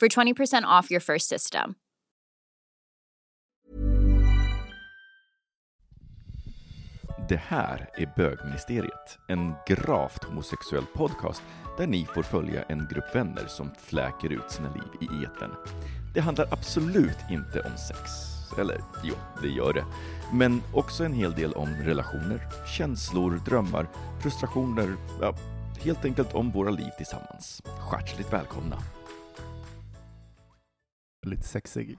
for 20% off your first system. Det här är Bögministeriet, en gravt homosexuell podcast där ni får följa en grupp vänner som fläker ut sina liv i etern. Det handlar absolut inte om sex. Eller jo, det gör det. Men också en hel del om relationer, känslor, drömmar, frustrationer, ja, helt enkelt om våra liv tillsammans. Hjärtligt välkomna! Lite sexig.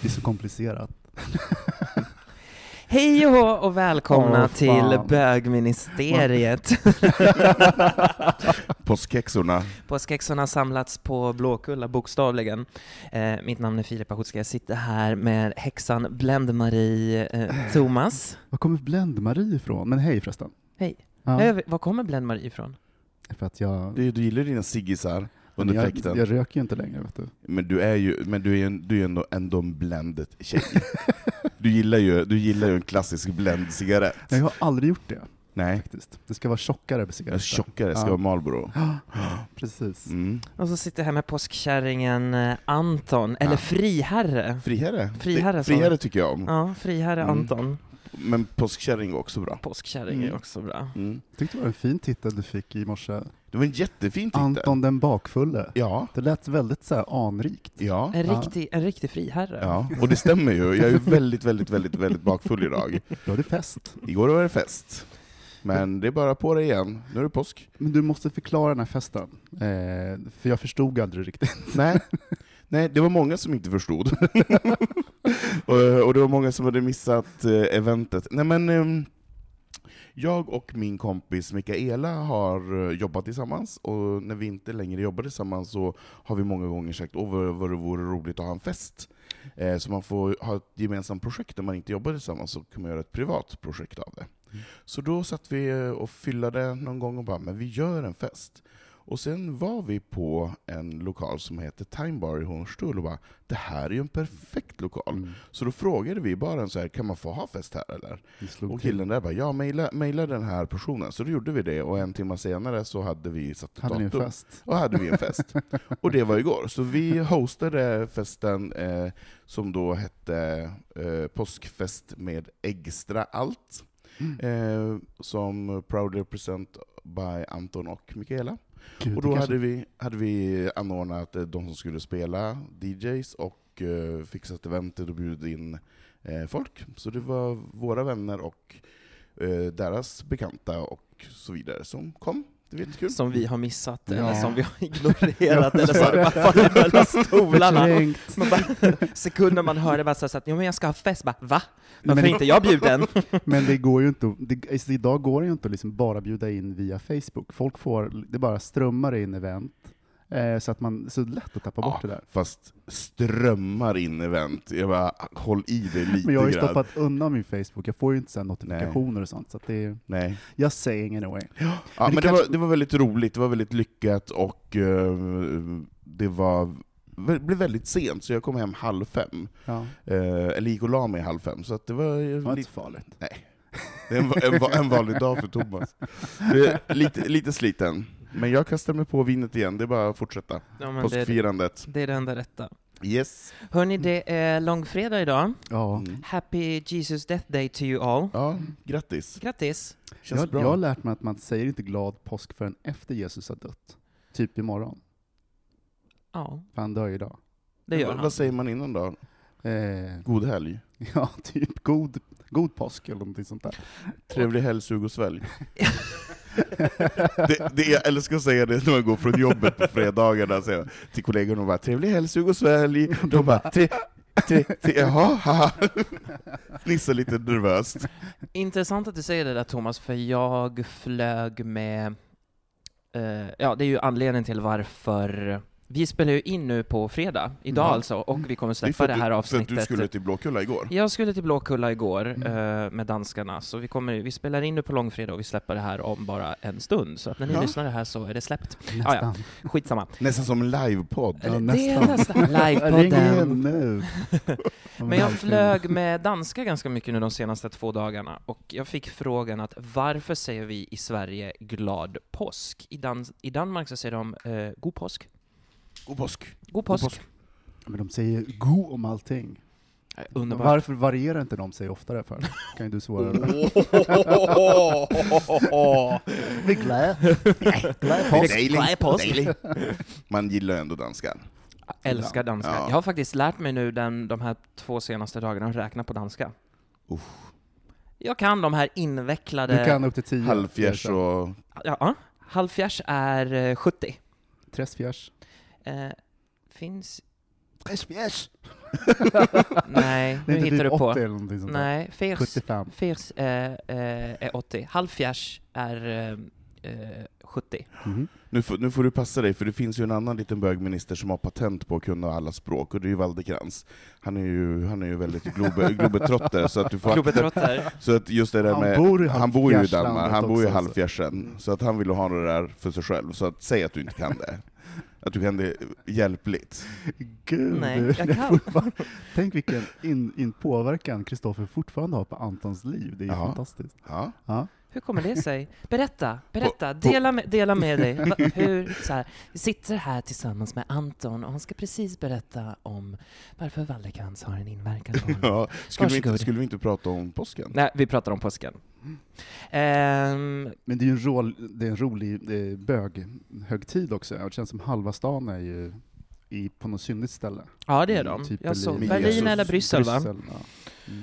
Det är så komplicerat. Hej och välkomna Åh, till bögministeriet. Påskhäxorna. Påskhäxorna har samlats på Blåkulla, bokstavligen. Eh, mitt namn är Filip Ahutska, jag sitter här med häxan Blend-Marie eh, Thomas. Var kommer Blend-Marie ifrån? Men hej förresten. Hej. Ja, var kommer Blend-Marie ifrån? för att jag, Du, du gillar dina ciggisar under jag, fläkten. jag röker ju inte längre vet du. Men du är ju, men du är, en, du är ändå, ändå en blended tjej. Du gillar ju, du gillar ju en klassisk blend-cigarett. Jag har aldrig gjort det Nej, faktiskt. Det ska vara tjockare på cigaretter. tjockare ska Ja. vara Marlboro. Precis. Mm. Och så sitter jag här med påskkärringen eh, Anton, eller Ja. friherre. Friherre. Friherre, Friherre tycker jag om. Ja, friherre Mm. Anton. Men påskkärring var också bra. Påskkärring är Mm. också bra. Mm. Tyckte det var en fin titel du fick i morse. Det var en jättefin titel. Anton den bakfulle. Ja, Det lät väldigt så här anrikt. ja, En riktig, en riktig friherre. ja. Och det stämmer ju. Jag är väldigt, väldigt, väldigt, väldigt bakfull idag. Då är det fest. Igår var det fest. Men det är bara på det igen. Nu är det påsk. Men du måste förklara den här festen. Eh, för jag förstod aldrig riktigt. Nej, Nej det var många som inte förstod. och, och det var många som hade missat eh, eventet. Nej men, ehm, jag och min kompis Mikaela har eh, jobbat tillsammans, och när vi inte längre jobbar tillsammans så har vi många gånger sagt åh vad, vad det vore roligt att ha en fest. Eh, så man får ha ett gemensamt projekt när man inte jobbar tillsammans, så kan man göra ett privat projekt av det. Så då satt vi eh, och fyllade någon gång och bara, men vi gör en fest. Och sen var vi på en lokal som heter Time Bar i Hornstull och bara, det här är ju en perfekt lokal. Mm. Så då frågade vi bara så här, kan man få ha fest här eller? Och killen där bara, ja mejla, mejla den här personen. Så då gjorde vi det, och en timme senare så hade vi satt Hade ni en datum. fest? Och hade vi en fest. och det var igår. Så vi hostade festen eh, som då hette eh, Påskfest med extra allt. Eh, som proudly present by Anton och Mikaela. Gud, Och då kanske- hade vi, hade vi anordnat eh, de som skulle spela, DJs, och eh, fixat eventet och bjudit in eh, folk. Så det var våra vänner och eh, deras bekanta och så vidare som kom. Som vi har missat, Ja. eller som vi har ignorerat, Ja. eller så har det bara fallit mellan stolarna. Man bara, sekunder man hör det bara så att jo men jag ska ha fest, bara va? Men- Varför inte jag bjuden? Men det går ju inte, det, alltså idag går det ju inte att liksom bara bjuda in via Facebook. Folk får, det bara strömmar in event, så att man, så lätt att tappa bort Ja, det där. Fast strömmar in event. Jag bara, håll i dig lite Men jag har ju stoppat undan min Facebook, jag får ju inte sen notifikationer och sånt, så det Nej. jag saying anyway. Ja, Men men det det, kanske- var, det var väldigt roligt, det var väldigt lyckat, och eh, det var, det blev väldigt sent, så jag kom hem halv fem. Ja, Eh, eller gick och la mig halv fem, så att det var, det var inte lite, så farligt. nej. Det är en, en, en vanlig dag för Thomas. Det lite, lite sliten. Men jag kastar mig på vinet igen, det är bara att fortsätta. Ja, men det, Påskfirandet. det är det enda rätta. Yes. Hörni, det är långfredag idag. Ja. Mm. Happy Jesus Death Day to you all. Ja, grattis. Grattis! Känns Jag, bra. jag har lärt mig att man säger inte glad påsk förrän efter Jesus har dött. Typ imorgon. Ja, För han dör idag. det gör vad, han. vad säger man innan då? Eh, God helg? ja, typ god, god påsk eller någonting sånt där. Trevlig helg, sug och svälj. det, det, jag älskar att säga det när man går från jobbet på fredagarna, jag till kollegorna bara ”trevlig helg, sug och svälj”. De bara tre, tre, tre, ”jaha, haha”. Fnissar lite nervöst. Intressant att du säger det där Thomas, för jag flög med... Eh, ja, det är ju anledningen till varför... Vi spelar ju in nu på fredag, idag Ja. alltså, och vi kommer Det släppa det, att här du, avsnittet. För att du skulle till Blåkulla igår. Jag skulle till Blåkulla igår Mm. eh, med danskarna, så vi, kommer, vi spelar in nu på långfredag och vi släpper det här om bara en stund. Så att när ni Ja. lyssnar det här så är det släppt. Nästan. Skitsamma. Nästan som en livepodd. Ja, det är nästan. nästan live på Ring igen den. nu. Men jag flög med danska ganska mycket nu de senaste två dagarna och jag fick frågan att varför säger vi i Sverige glad påsk? I, Dan i Danmark så säger de eh, god påsk. God påsk. God påsk. påsk. Men de säger go om allting. Eh, Underbart. Varför varierar inte de sig oftare för? Kan ju du svara på. Vi glad. Glad påsk. Man gillar ändå danskar. Jag älskar danska. Ja. Jag har faktiskt lärt mig nu den, de här två senaste dagarna att räkna på danska. Uff. Jag kan de här invecklade... Du kan upp till tio. Halvfjärs och... Ja, halvfjärs är eh, 70. Träsfjärs. Eh, finns... Träsfjärs! Nej, nu hittar typ du på. 80 eller någonting sånt där. Nej, firs, 75. firs eh, eh, är 80. Halvfjärs är eh, eh, 70. Mhm. Nu får, nu får du passa dig, för det finns ju en annan liten bögminister som har patent på att kunna alla språk, och det är ju Waldekrans. Han är ju, han är ju väldigt globe, globetrotter, så att du får... Globetrotter. Så att just det där Han med... bor i han bor ju i halvfjärslandet Danmark, han bor ju i också, alltså. halvfjärsen, så att han vill ha det där för sig själv. Så att, säg att du inte kan det. Att du kan det hjälpligt. Gud, Nej, jag kan. Tänk vilken in, in påverkan Kristoffer fortfarande har på Antons liv. Det är ju Ja. fantastiskt. Ja. Ja. Hur kommer det sig? Berätta, berätta, dela med, dela med dig. Va, hur, så här, vi sitter här tillsammans med Anton och han ska precis berätta om varför Waldekrans har en inverkan på honom. Ja. Skulle, vi inte, skulle vi inte prata om påsken? Nej, vi pratar om påsken. Ehm, Men det är ju en, ro, det är en rolig böghögtid också. Det känns som halva stan är ju i, på något syndigt ställe. ja, det är de. Typ Jag såg Berlin. Eller Bryssel, va? Bryssel, ja.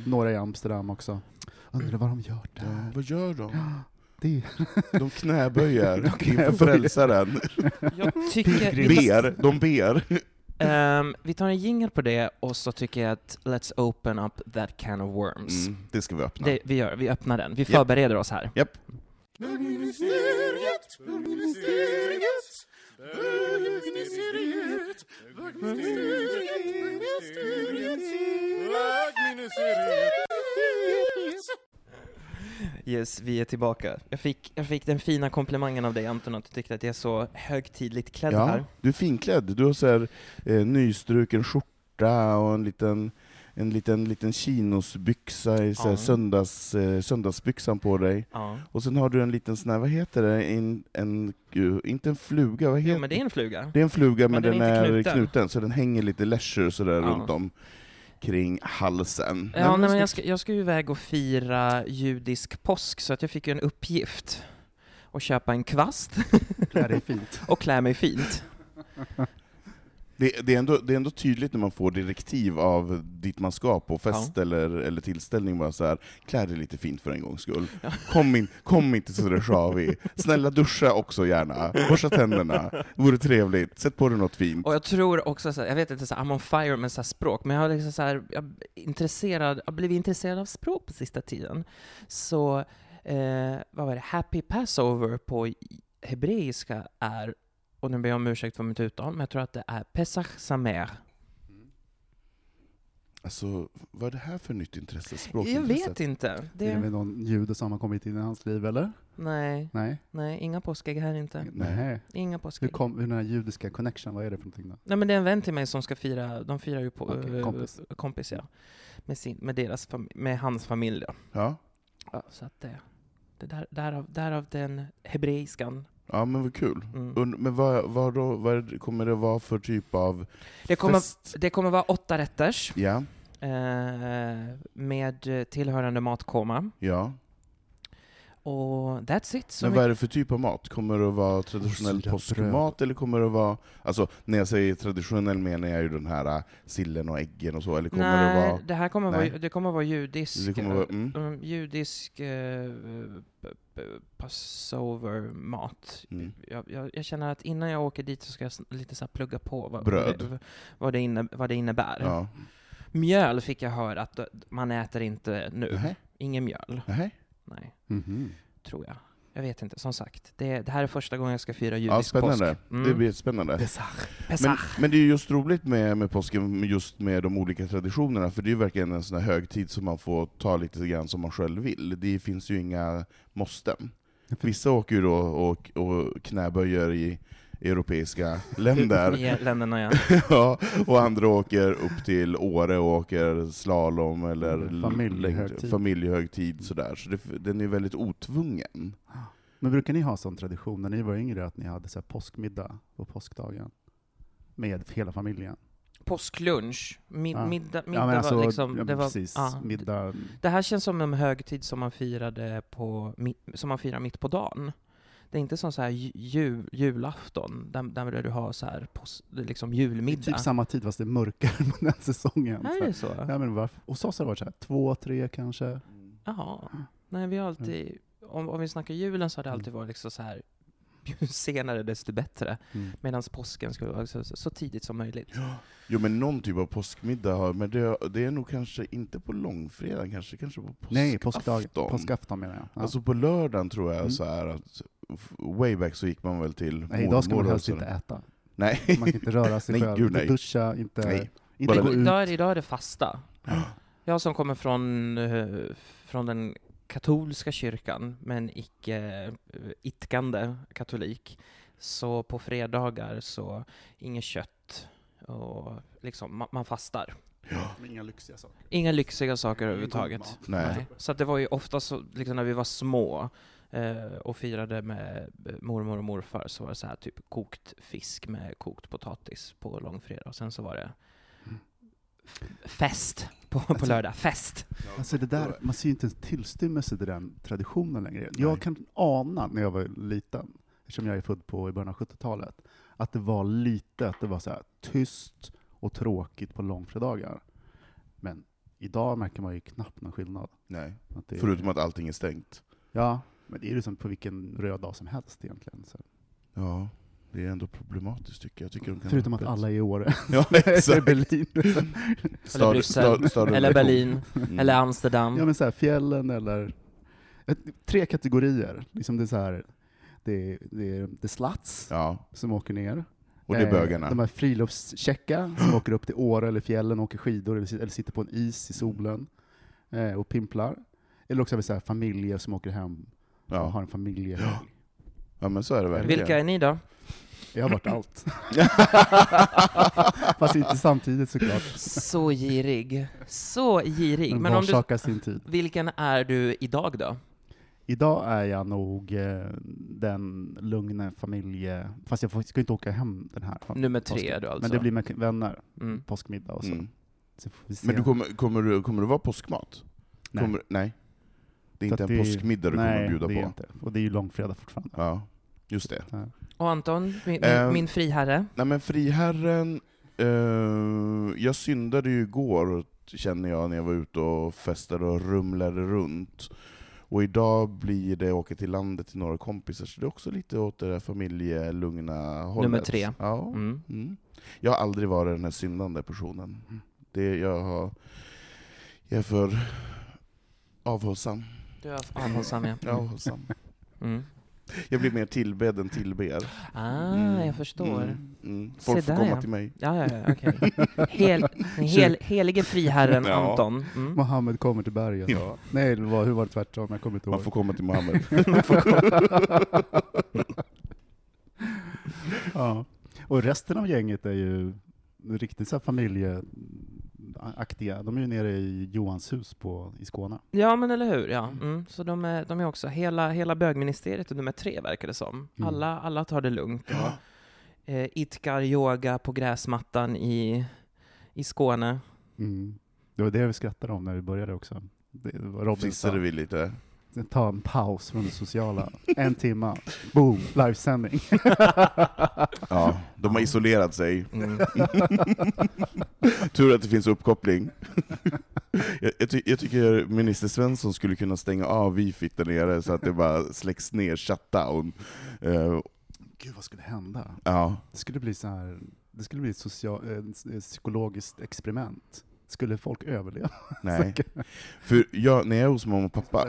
Några i Amsterdam också. Undrar vad de gör Ja, där. vad gör de? Det, De knäböjer inför knäböjer. frälsaren. Jag tycker... Ber, de ber. Ehm, vi tar en jingle på det och så tycker jag att let's open up that can of worms. Mm, det ska vi öppna. Det, vi, gör, vi öppnar den. Vi Japp. förbereder oss här. Japp. Bögministeriet, bögministeriet, bögministeriet, bögministeriet, bögministeriet, bögministeriet. Yes, vi är tillbaka. Jag fick, jag fick den fina komplimangen av dig Anton, att du tyckte att jag är så högtidligt klädd Ja, här. du är finklädd. Du har så här, eh, nystruken skjorta och en liten, en liten, liten chinosbyxa, i så Ja. söndags, eh, söndagsbyxan på dig. Ja. Och sen har du en liten sån här, vad heter det, en, en, gud, inte en fluga, vad heter Jo, men det är en fluga. Det är en fluga, men, Men den den, är knuten. knuten. så den hänger lite leisure sådär Ja. runt om kring halsen. Ja, nej, men jag ska, jag ska ju iväg och fira judisk påsk, så att jag fick ju en uppgift att köpa en kvast här är fint. och klä mig fint. Det, det, är ändå, det är ändå tydligt när man får direktiv av dit man ska på fest eller, eller tillställning, bara så här, klä dig lite fint för en gångs skull. Ja. Kom, in, kom inte sådär sjavig. Snälla duscha också gärna. Borsta tänderna. Vore trevligt. Sätt på dig något fint. Och jag tror också, så här, jag vet inte, så här, I'm on fire med så språk, men jag har liksom så här, jag intresserad, jag blivit intresserad av språk på sista tiden. Så, eh, vad var det, Happy Passover på hebreiska är, och nu ber jag om ursäkt för mitt uttal, men jag tror att det är Pesach Samer. Alltså, vad är det här för nytt intresse? Jag vet inte. Det är Det, väl någon jude som har kommit in i hans liv, eller? nej, Nej? nej, inga påskägg här inte. Nej. Inga Hur påskägg. kom hur den här judiska connection, vad är det för någonting då? Nej men det är en vän till mig som ska fira, de firar ju på, Okej, eh, kompis. kompis ja. Med, sin, med, deras med hans familj då. Ja. Ja, så att det, det där, därav, därav den hebreiskan Ja men vad kul. Mm. Men vad, vad, då, vad kommer det vara för typ av Det, kommer, fest? det kommer vara åtta rätters Ja, eh, med tillhörande matkoma. ja. Och that's it. Så Men vad är det för typ av mat? Kommer det att vara traditionell påskmat, eller kommer det att vara... Alltså, när jag säger traditionell menar jag ju den här äh, sillen och äggen och så, eller kommer Nej, det vara... det här kommer Nej. vara, det kommer vara judisk, Det kommer vara, mm. mm, judisk eh, passover-mat. Mm. Jag, jag, jag känner att innan jag åker dit så ska jag lite så plugga på vad, Bröd. Vad, det, vad, det inne, vad det innebär. Ja. Mjöl fick jag höra att man äter inte nu. Nähä. Ingen mjöl. Nähä. Nej, Mhm. tror jag. Jag vet inte, som sagt. Det, det här är första gången jag ska fira judisk Ja, spännande. påsk. Mm. Det blir spännande. Pesach. Men, Pesach. men det är ju just roligt med, med påsken, just med de olika traditionerna, för det är ju verkligen en sån här högtid som man får ta lite grann som man själv vill. Det finns ju inga måsten. Vissa åker ju då och, och knäböjer i europeiska länder, länderna, ja. ja, och andra åker upp till Åre och åker slalom eller Mm, familjehögtid. familjehögtid sådär. Så det, den är väldigt otvungen. Men brukar ni ha sån tradition när ni var yngre att ni hade så här påskmiddag på påskdagen? Med hela familjen? Påsklunch. Mid, Ja. middag, middag ja, men alltså, var liksom... ja, det var, precis. ja. Middag. Det här känns som en högtid som man firade på, som man firar mitt på dagen. Det är inte som så här ju- jul, julafton, där, där du har så här pos, liksom julmiddag. Typ samma tid fast det är mörkare på den säsongen. är Så det så? Ja, men varför? Hos oss har det varit så här, två, tre kanske. Jaha. Nej, vi har alltid... Om, om vi snackar julen så har det alltid varit liksom så här ju senare desto bättre. Mm. Medan påsken skulle vara så, så tidigt som möjligt. Jo men någon typ av påskmiddag, har, men det, det är nog kanske inte på långfredagen, kanske, kanske på påskafton. Nej, påskdag, påskafton menar jag. Ja. Alltså på lördagen tror jag Mm. så här att way back så gick man väl till nej, idag ska man helst inte äta. Nej. Man kan inte röra sig Nej, själv, gud, inte nej. duscha, inte, Nej. inte gå ut. Idag är, idag är det fasta. Jag som kommer från, eh, från den katolska kyrkan, men icke eh, itkande katolik, så på fredagar så inget kött och liksom, man, man fastar. Inga lyxiga saker. Inga lyxiga saker överhuvudtaget. Nej. Nej. Så att det var ju ofta så, liksom när vi var små eh, och firade med eh, mormor och morfar så var det så här typ kokt fisk med kokt potatis på långfredag. Och sen så var det f- fest på, på Alltså- lördag. Fest! Alltså det där, man ser ju inte en tillstymmelse till den traditionen längre. Jag Nej. kan ana när jag var liten, eftersom jag är född på i början av 70-talet, att det var lite, att det var så här tyst och tråkigt på långfredagar. Men idag märker man ju knappt någon skillnad. Nej. Att det, Förutom att allting är stängt. Ja, men det är ju som på vilken röd dag som helst egentligen. Så. Ja, det är ändå problematiskt tycker jag. tycker de kan Förutom att öppet. alla är i Åre. Ja, Eller exakt. Berlin. Eller Bryssel, eller Berlin. Mm. eller Amsterdam. Ja men så här, fjällen eller... Tre kategorier. Liksom det är så här, det är, det är the sluts Ja, som åker ner. och det är Eh, bögarna. De här friluftschecka som åker upp till Åre eller fjällen, åker skidor eller, sit- eller sitter på en is i solen eh, och pimplar. Eller också har vi så här familjer som åker hem och har Ja. en familjehelg. ja, men så är det verkligen. Vilka är ni då? Jag har varit allt. Fast inte samtidigt såklart. Så girig. Så girig. Men Men om du, sin tid. vilken är du idag då? Idag är jag nog eh, den lugna familje... Fast jag ska inte åka hem den här Nummer tre påsken. är du alltså? Men det blir med vänner, Mm. påskmiddag och så. Mm. så får vi se. Men du kommer, kommer, du, kommer det vara påskmat? Nej. Kommer, nej. Det är Så inte att en det- påskmiddag du nej, kommer bjuda det är på? Inte. Och det är ju långfredag fortfarande. Ja, just det. Ja. Och Anton, min, min, Ehm. min friherre? Nej men friherren, eh, jag syndade ju igår känner jag när jag var ute och festade och rumlade runt. Och idag blir det åka till landet till några kompisar, så det är också lite åt det där familjelugna hållet. Nummer tre. Ja. Mm. Mm. Jag har aldrig varit den här syndande personen. Det, jag, har, jag är för avhållsam. Du är avhållsam ja. avhållsam. Mm. Jag blir mer tillbedd än tillber. Ah, Mm. jag förstår. Mm. Mm. Folk får komma ja. till mig. Ja, ja, ja, okej. Hel, hel, helige friherren Ja. Anton. Mm. Mohammed kommer till berget. Ja. Nej, det var, hur var det tvärtom? Jag kommer inte Man ihåg. får komma till Mohammed. ja. Och resten av gänget är ju riktigt så här familje... Bögland-aktiga. De är ju nere i Johanshus på, i Skåne. Ja, men eller hur? Ja. Mm. Så de är, de är också, hela, hela bögministeriet är nummer tre, verkar det som. Mm. Alla, alla tar det lugnt. Och, eh, idkar yoga på gräsmattan i, i Skåne. Mm. Det var det vi skrattade om när vi började också. Det var Robin Fissade sa, vi lite. Ta en paus från det sociala. En timma, boom, livesändning. Ja, de har isolerat sig. Mm. Tur att det finns uppkoppling. jag, jag, ty jag tycker minister Svensson skulle kunna stänga av wifit där nere så att det bara släcks ner, shutdown. Uh, Gud, vad skulle hända? ja, Det skulle bli så här, det skulle bli ett social, eh, psykologiskt experiment. Skulle folk överleva? nej. För jag, när jag är hos mamma och pappa,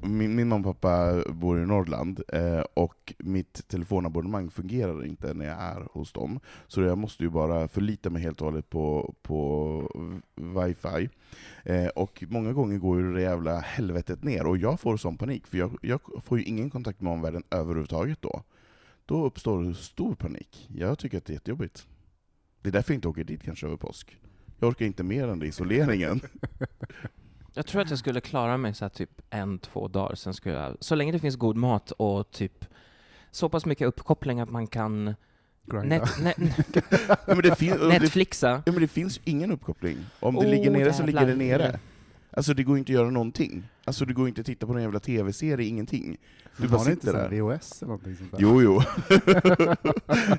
min, min mamma och pappa bor i Norrland, eh, och mitt telefonabonnemang fungerar inte när jag är hos dem. Så jag måste ju bara förlita mig helt och hållet på, på wifi. Eh, och många gånger går ju det jävla helvetet ner, och jag får sån panik, för jag, jag får ju ingen kontakt med omvärlden överhuvudtaget då. Då uppstår stor panik. Jag tycker att det är jättejobbigt. Det är därför jag inte åker dit kanske över påsk. Jag orkar inte mer än den isoleringen. Jag tror att jag skulle klara mig så här typ en, två dagar, sen skulle jag, så länge det finns god mat och typ så pass mycket uppkoppling att man kan net, net, Ja, det, det, Netflixa. ja, men det finns ju ingen uppkoppling. Om det Oh, ligger nere så ligger det nere. Alltså det går inte att göra någonting. Alltså det går inte att titta på någon jävla tv-serie, ingenting. Du Men bara har ni inte sitter där. VHS eller någonting sånt där? Jo, jo.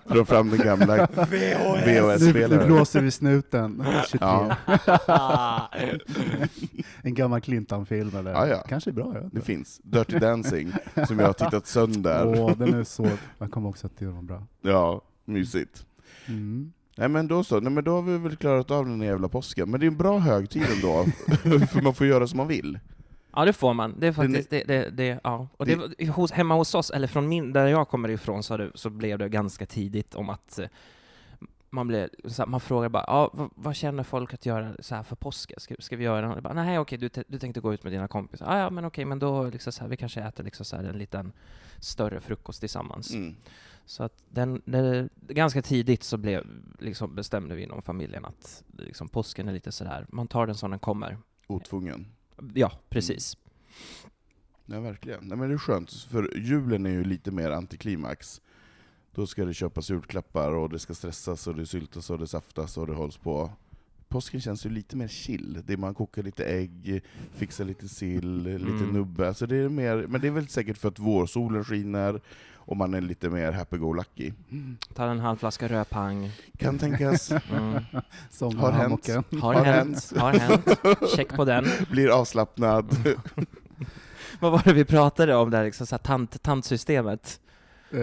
Dra fram den gamla Nu, nu VHS-spelaren. blåser vi snuten. 23. Ja. En gammal Clintan-film eller? Ja, ja. Kanske är bra, jag vet Det finns. Dirty Dancing, som jag har tittat sönder. Åh, den är så... Jag kommer också att det var bra. Ja, mysigt. Mm. Nej men då så, Nej, men då har vi väl klarat av den jävla påsken. Men det är en bra högtid ändå, för man får göra som man vill. Ja, det får man. Det är faktiskt, det, det, det, ja. Och det, hos, hemma hos oss, eller från min, där jag kommer ifrån, så, det, så blev det ganska tidigt om att eh, man, blev, här, man frågar bara, ja, vad, vad känner folk att göra så här för påsken? Ska, ska vi göra något? Bara, Nej, okej, du, du tänkte gå ut med dina kompisar. Ja, ja, men okej, men då liksom så här, vi kanske äter liksom så här en liten större frukost tillsammans. Mm. Så att den, det, ganska tidigt så blev, liksom bestämde vi inom familjen att liksom, påsken är lite sådär, man tar den som den kommer. Otvungen. Ja, precis. Ja, verkligen. Nej, men det är skönt, för julen är ju lite mer antiklimax. Då ska det köpas julklappar, och det ska stressas, och det syltas, och det saftas, och det hålls på. Påsken känns ju lite mer chill. Det är man kokar lite ägg, fixar lite sill, lite Mm. nubbe. Alltså det är mer, men det är väl säkert för att vårsolen skiner, och man är lite mer happy-go-lucky. Tar en halv flaska rödpang. Kan tänkas. Mm. Som Har hänt. Har, Har hänt. Har hänt. Check på den. Blir avslappnad. Vad var det vi pratade om där, liksom, så här, tant, tantsystemet? Eh,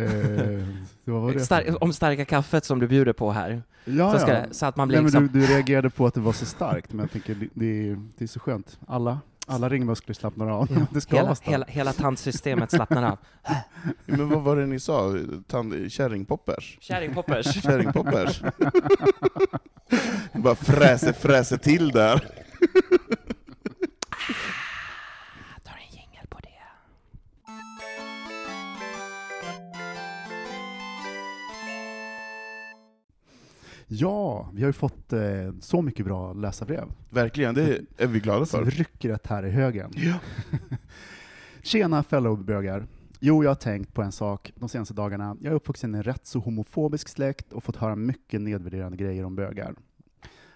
Star- om starka kaffet som du bjuder på här. Ja, så, ska ja. så att man blir Nej, men liksom... du, du reagerade på att det var så starkt, men jag tänker det, det, är, det är så skönt. Alla, alla ringmuskler slappnar av. Ja, det ska hela, hela, hela tantsystemet slappnar av. Men vad var det ni sa? Tand- Kärringpoppers? Kärringpoppers. Kärringpoppers? Bara fräser, fräser till där. Ja, vi har ju fått eh, så mycket bra läsarbrev. Verkligen, det är vi glada Så för. rycker ett här i högen. Ja. Tjena fellowbögar. Jo, jag har tänkt på en sak de senaste dagarna. Jag är uppvuxen i en rätt så homofobisk släkt och fått höra mycket nedvärderande grejer om bögar.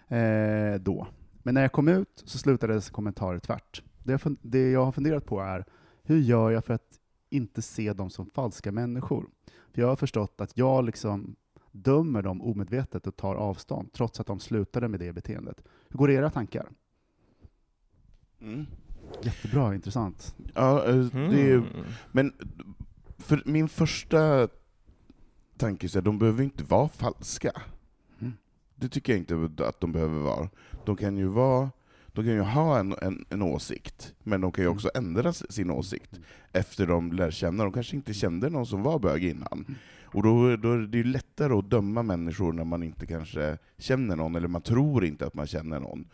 Eh, då. Men när jag kom ut så slutade dessa kommentarer tvärt. Det jag, det jag har funderat på är, hur gör jag för att inte se dem som falska människor? För jag har förstått att jag liksom dömer dem omedvetet och tar avstånd, trots att de slutade med det beteendet. Hur går era tankar? Mm. Jättebra, intressant. Ja, eh, det är, Mm. men för min första tanke är att de behöver inte vara falska. Mm. Det tycker jag inte att de behöver vara. De kan ju vara de kan ju ha en, en, en åsikt, men de kan ju också ändra sin åsikt efter de lär känna. De kanske inte kände någon som var bög innan. Och då, då är det ju lättare att döma människor när man inte kanske känner någon, eller man tror inte att man känner någon.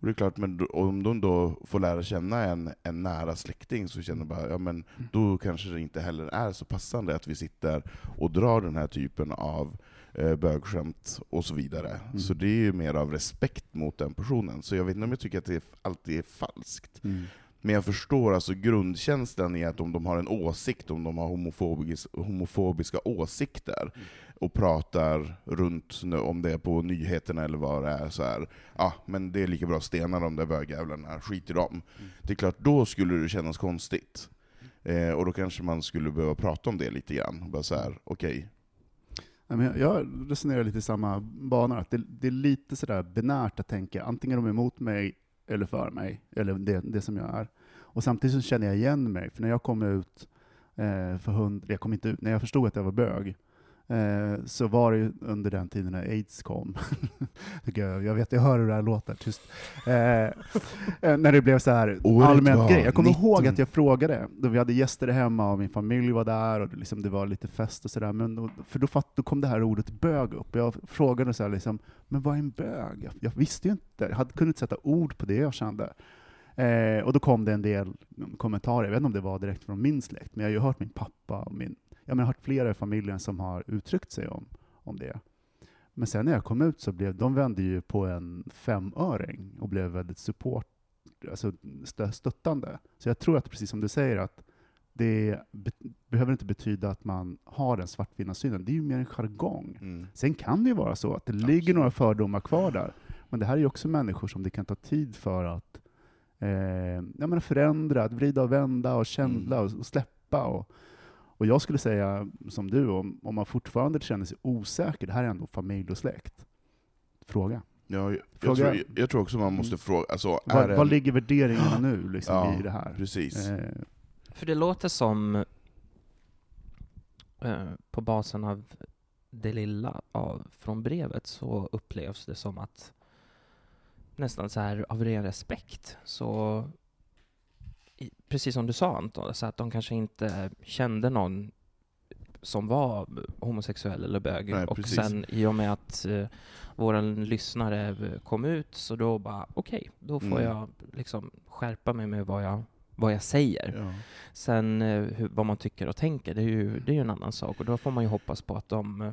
Och det är klart, men om de då får lära känna en, en nära släkting, så känner bara, ja men då kanske det inte heller är så passande att vi sitter och drar den här typen av eh, bögskämt och så vidare. Mm. Så det är ju mer av respekt mot den personen. Så jag vet inte om jag tycker att det alltid är falskt. Mm. Men jag förstår alltså grundkänslan i att om de har en åsikt, om de har homofobis, homofobiska åsikter, och pratar runt om det på nyheterna eller vad det är, så här, ja men det är lika bra att stena de där bögjävlarna, skit i dem. Det är klart, då skulle det kännas konstigt. Eh, och då kanske man skulle behöva prata om det lite grann. Bara så här, okej, jag- jag resonerar lite i samma banor, att det, det är lite sådär binärt att tänka antingen de är emot mig eller för mig, eller det, det som jag är. Och samtidigt så känner jag igen mig, för när jag kom ut eh, för hund, jag kom inte ut, när jag förstod att jag var bög, eh, så var det ju under den tiden när aids kom. Jag, vet, jag hör hur det här låter, tyst. Eh, eh, när det blev så här Året allmänt grej. Jag kommer 19. ihåg att jag frågade, då vi hade gäster hemma och min familj var där och det, liksom, det var lite fest och sådär, men då, för då, fatt, då kom det här ordet bög upp. Jag frågade så här, liksom, men vad är en bög? Jag, jag visste ju inte, jag hade, kunde inte sätta ord på det jag kände. Eh, och då kom det en del kommentarer, jag vet inte om det var direkt från min släkt, men jag har ju hört min pappa och min, jag har hört flera i familjen som har uttryckt sig om, om det. Men sen när jag kom ut så blev de vände ju på en femöring och blev väldigt support, alltså stö- stöttande. Så jag tror att precis som du säger att det be behöver inte betyda att man har den svartvita synen. Det är ju mer en jargong. mm. Sen kan det ju vara så att det ligger några fördomar kvar där. Men det här är ju också människor som det kan ta tid för att eh, ja, men förändra, att vrida och vända och känsla och, och släppa. Och, och jag skulle säga, som du, om, om man fortfarande känner sig osäker, det här är ändå familj och släkt. Fråga. Ja, jag, jag, tror, jag, jag tror också man måste Mm. fråga, alltså, Var, en, ligger värderingarna nu liksom, Ja, i det här? precis. Eh, För det låter som, eh, på basen av det lilla av, från brevet, så upplevs det som att nästan så här av ren respekt, så precis som du sa Anton, så att de kanske inte kände någon som var homosexuell eller bög. Nej, och precis. sen i och med att eh, våran lyssnare kom ut, så då bara okej, då får Mm. jag liksom skärpa mig med vad jag, vad jag säger. ja. Sen eh, hur, vad man tycker och tänker, det är, ju, det är ju en annan sak. Och då får man ju hoppas på att de...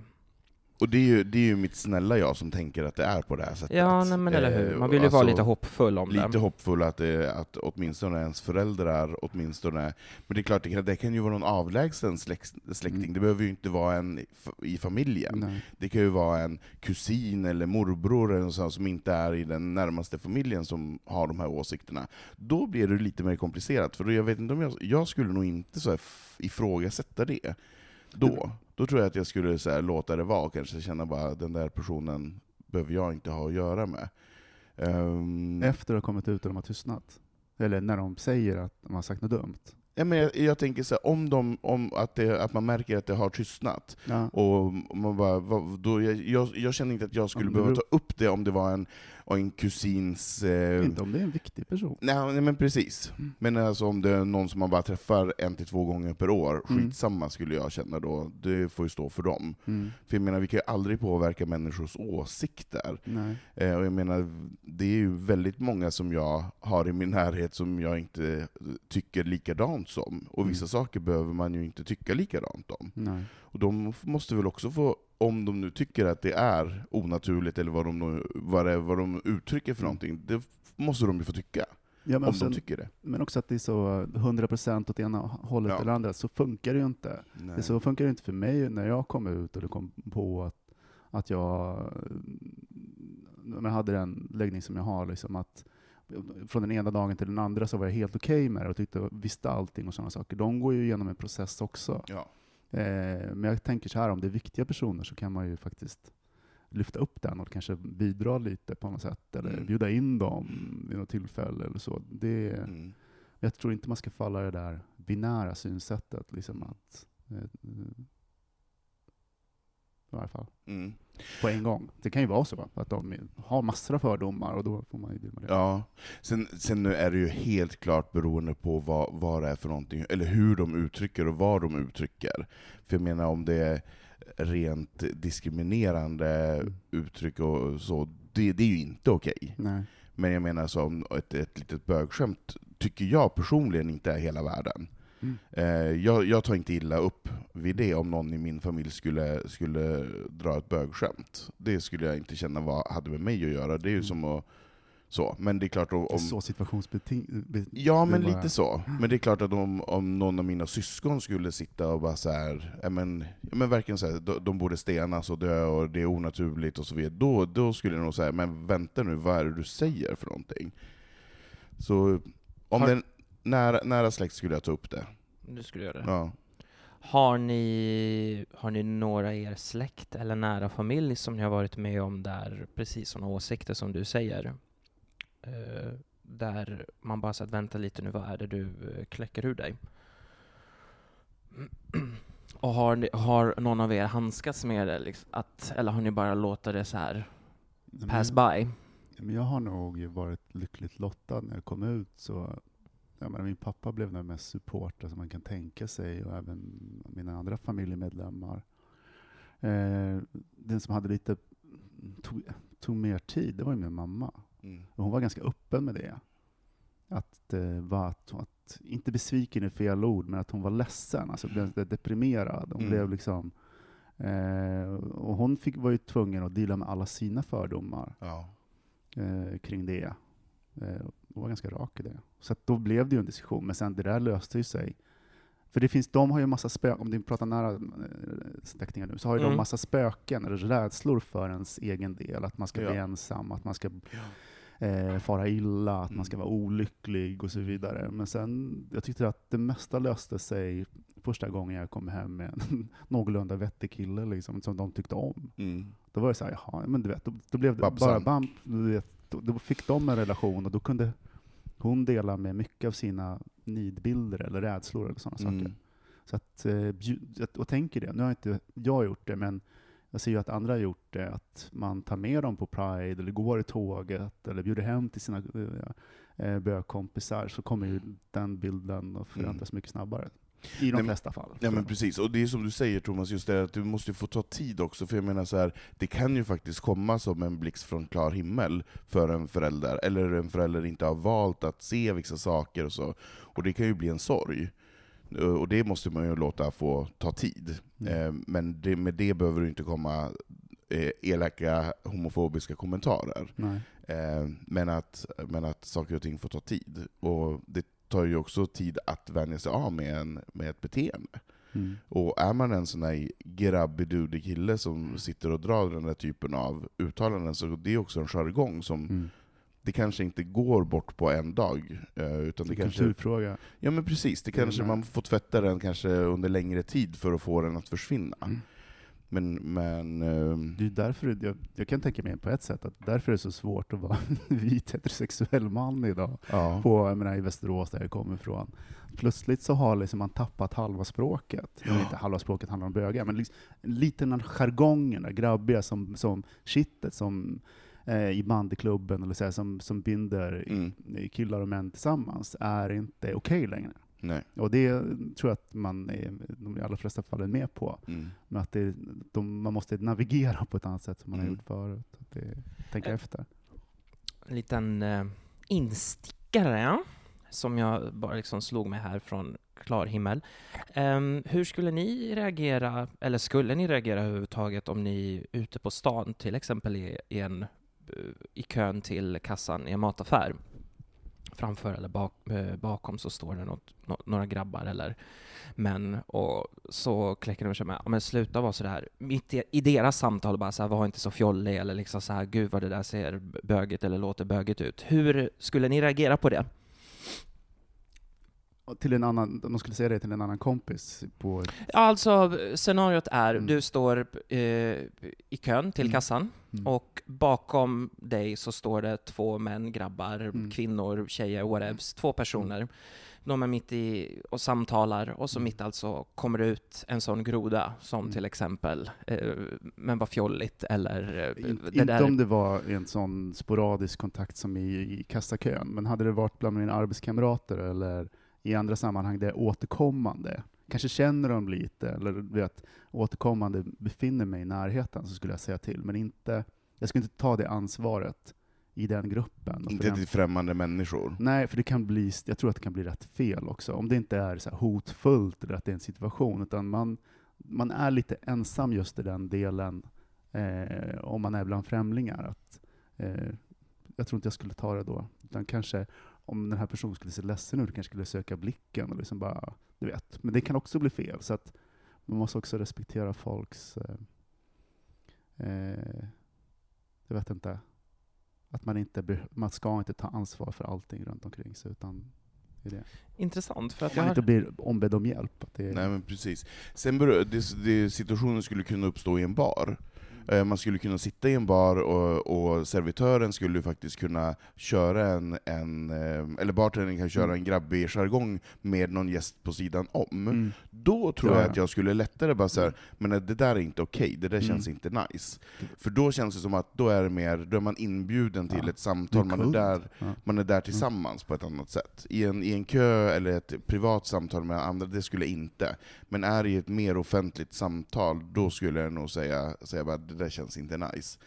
eh, Och det är, ju, det är ju mitt snälla jag som tänker att det är på det här sättet. Ja, nej, men eller hur. Eh, Man vill ju alltså, vara lite hoppfull om Lite det. hoppfull att, det, att åtminstone ens föräldrar, åtminstone... Men det är klart, det kan, det kan ju vara någon avlägsen släkt, släkting, Mm. det behöver ju inte vara en i familjen. Nej. Det kan ju vara en kusin eller morbror eller något sånt som inte är i den närmaste familjen som har de här åsikterna. Då blir det lite mer komplicerat, för då, jag vet inte om jag, jag skulle nog inte så här ifrågasätta det. Då, då tror jag att jag skulle så här, låta det vara, kanske känna bara den där personen behöver jag inte ha att göra med. Ehm, Efter att ha kommit ut och de har tystnat. Eller när de säger att de har sagt något dumt. ja, men jag, jag tänker så här, om, de, om att, det, att man märker att det har tystnat, Ja. Och man bara, vad, då, jag, jag, jag känner inte att jag skulle behöva ta upp det om det var en, en kusins... Eh, Inte om det är en viktig person. nej, men precis. Mm. Men alltså om det är någon som man bara träffar en till två gånger per år, Mm. skitsamma skulle jag känna då. Det får ju stå för dem. Mm. För jag menar, vi kan ju aldrig påverka människors åsikter. Eh, och jag menar, det är ju väldigt många som jag har i min närhet som jag inte tycker likadant som. Och vissa Mm. saker behöver man ju inte tycka likadant om. Nej. Och de måste väl också få, om de nu tycker att det är onaturligt, eller vad de, nu, vad det, vad de uttrycker för någonting, det måste de ju få tycka. Ja, om sen, de tycker det. men också att det är så 100% åt ena hållet Ja. eller andra, så funkar det ju inte. Nej. Det så funkar det inte för mig när jag kom ut och kom på att, att jag jag hade den läggning som jag har, liksom att från den ena dagen till den andra så var jag helt okej med det och tyckte visste allting och sådana saker. De går ju igenom en process också. Ja. Eh, men jag tänker så här, om det är viktiga personer så kan man ju faktiskt lyfta upp den och kanske bidra lite på något sätt, eller Mm. bjuda in dem vid något tillfälle eller så. Det, Mm. Jag tror inte man ska falla i det där binära synsättet, liksom att eh, i varje fall Mm. På en gång. Det kan ju vara så att de har massor av fördomar och då får man ju deala med det. Ja. Sen, sen nu är det ju helt klart beroende på vad, vad det är för någonting, eller hur de uttrycker och vad de uttrycker. För jag menar om det är rent diskriminerande Mm. uttryck och så, det, det är ju inte okej. Nej. Men jag menar som ett, ett litet bögskämt tycker jag personligen inte är hela världen. Mm. Eh, jag, jag tar inte illa upp vid det om någon i min familj skulle, skulle dra ett bögskämt. Det skulle jag inte känna vad hade med mig att göra. Det är ju Mm. som att... Så. Men det är klart om... Om så situationsbeting... be- Ja, men bara- lite så. Men det är klart att om, om någon av mina syskon skulle sitta och bara så här, ja men, verkligen så här, de, de borde stenas och dö och det är onaturligt och så vidare, då, då skulle jag nog säga, men vänta nu, vad är det du säger för någonting? Så om Har- det är en nära, nära släkt skulle jag ta upp det. Du skulle göra det. Ja. Har ni, har ni några i er släkt eller nära familj som ni har varit med om där precis sådana åsikter som du säger? Eh, där man bara sagt vänta lite nu, vad är det du eh, kläcker ur dig? Och har, ni, har någon av er handskats med det, liksom, att, eller har ni bara låtit det så här pass jag- by? Men jag har nog varit lyckligt lottad när jag kom ut. Så, jag menar, min pappa blev den mest supporter som man kan tänka sig och även mina andra familjemedlemmar. Eh, den som hade lite tog, tog mer tid, det var ju min mamma. Mm. Och hon var ganska öppen med det. Att, eh, var att, att, inte besviken är fel ord, men att hon var ledsen, alltså blev lite deprimerad. Hon Mm. blev blev liksom... Eh, och hon fick, var ju tvungen att dela med alla sina fördomar Ja. eh, kring det. Eh, och var ganska rak i det. Så då blev det ju en diskussion, men sen det där löste ju sig. För det finns, de har ju massa spöken, om du pratar nära eh, släktingar nu, så har ju Mm. de massa spöken, eller rädslor för ens egen del. Att man ska Ja. bli ensam, att man ska eh, fara illa, att man ska Mm. vara olycklig och så vidare. Men sen, jag tyckte att det mesta löste sig första gången jag kom hem med en någorlunda vettig kille liksom, som de tyckte om. Mm. Då var det så här, jaha, men du vet, då, då blev det Babsan. bara bam, du vet, då, fick de en relation och då kunde hon dela med mycket av sina nidbilder eller rädslor eller sådana saker. Mm. Så att, eh, och tänker det, nu har inte jag gjort det, men jag ser ju att andra har gjort det, att man tar med dem på Pride, eller går i tåget, eller bjuder hem till sina eh, bögkompisar, så kommer ju den bilden att förändras mycket snabbare. I de Nej, flesta fall. Ja men precis, och det är som du säger Thomas, just det att du måste få ta tid också, för jag menar så här, det kan ju faktiskt komma som en blixt från klar himmel för en förälder, eller en förälder inte har valt att se vissa saker och så, och det kan ju bli en sorg. Eh, Och det måste man ju låta få ta tid. Mm. Eh, Men det, med det behöver det inte komma eh, elaka homofobiska kommentarer. Nej. Men att, men att saker och ting får ta tid. Och det tar ju också tid att vänja sig av med, en, med ett beteende. Mm. Och är man en sån där grabbidudig kille som sitter och drar den där typen av uttalanden, så det är också en jargong som Mm. det kanske inte går bort på en dag. eh, Utan det kanske, Kulturfråga. ja men precis, det kanske Mm. man får tvätta den kanske under längre tid för att få den att försvinna. Men, men ehm, Det är därför jag, jag kan tänka mig på ett sätt att därför är det så svårt att vara vit heterosexuell man idag. ja. På, jag menar, I Västerås där jag kommer ifrån. Plötsligt så har liksom man tappat halva språket. Ja. Inte halva språket handlar om bögar, men liksom, lite den jargongen, där grabbiga som, som shitet som eh, i bandyklubben, eller så här, som, som binder Mm. killar och män tillsammans, är inte okej längre. Nej. Och det tror jag att man är, de allra flesta fall är med på. Mm. Men att det, de, man måste navigera på ett annat sätt som man Mm. har gjort förut. Att det, tänka Eh, efter. En liten eh, instickare som jag bara liksom slog mig här från klar himmel. Ehm, hur skulle ni reagera, eller skulle ni reagera överhuvudtaget om ni ute på stan, till exempel i, i, en, eh, i kön till kassan i en mataffär, framför eller bak, eh, bakom så står det något, några grabbar eller män och så kläcker de sig med, men sluta vara sådär, mitt i, i deras samtal bara såhär, var inte så fjollig eller liksom såhär, gud vad det där ser böget eller låter böget ut. Hur skulle ni reagera på det? Till en annan, om de skulle säga det till en annan kompis på... Alltså scenariot är, Mm. du står eh, i kön till Mm. kassan Mm. och bakom dig så står det två män, grabbar, Mm. kvinnor, tjejer, whatevs, två personer. De är mitt i och samtalar och så Mm. mitt alltså kommer det ut en sån groda som Mm. till exempel, eh, men vad fjolligt eller eh, In, det inte där. om det var en sån sporadisk kontakt som i, i kassakön, men hade det varit bland mina arbetskamrater eller i andra sammanhang där jag återkommande, kanske känner dem lite, eller vet, återkommande befinner mig i närheten, så skulle jag säga till. Men inte, jag skulle inte ta det ansvaret i den gruppen. Inte till främmande människor. Nej, för det kan bli, jag tror att det kan bli rätt fel också. Om det inte är så hotfullt eller att det är en situation, utan man, man är lite ensam just i den delen eh, om man är bland främlingar. Att, eh, jag tror inte jag skulle ta det då. Utan kanske om den här personen skulle se ledsen ut, kanske skulle söka blicken och liksom bara, du vet. Men det kan också bli fel. Så att man måste också respektera folks, eh, eh, jag vet inte, att man inte be- man ska inte ta ansvar för allting runt omkring sig, utan det. Intressant, för att jag man har... inte blir ombedd om hjälp. Att det är, Nej men precis. Sen beror, det, det, situationen skulle kunna uppstå i en bar. Eh, Man skulle kunna sitta i en bar och, och servitören skulle faktiskt kunna köra en, en eh, eller bartendern kan köra Mm. en grabbig jargong med någon gäst på sidan om. Mm. Då tror Ja, jag ja. att jag skulle lättare bara säga men det där är inte okej, det där känns Mm. inte nice. För då känns det som att då är, det mer, då är man inbjuden till Ja. ett samtal, man är, där, Ja. man är där tillsammans på ett annat sätt. I en, I en kö eller ett privat samtal med andra, det skulle jag inte. Men är det i ett mer offentligt samtal, då skulle jag nog säga, säga bara, det där känns inte nice.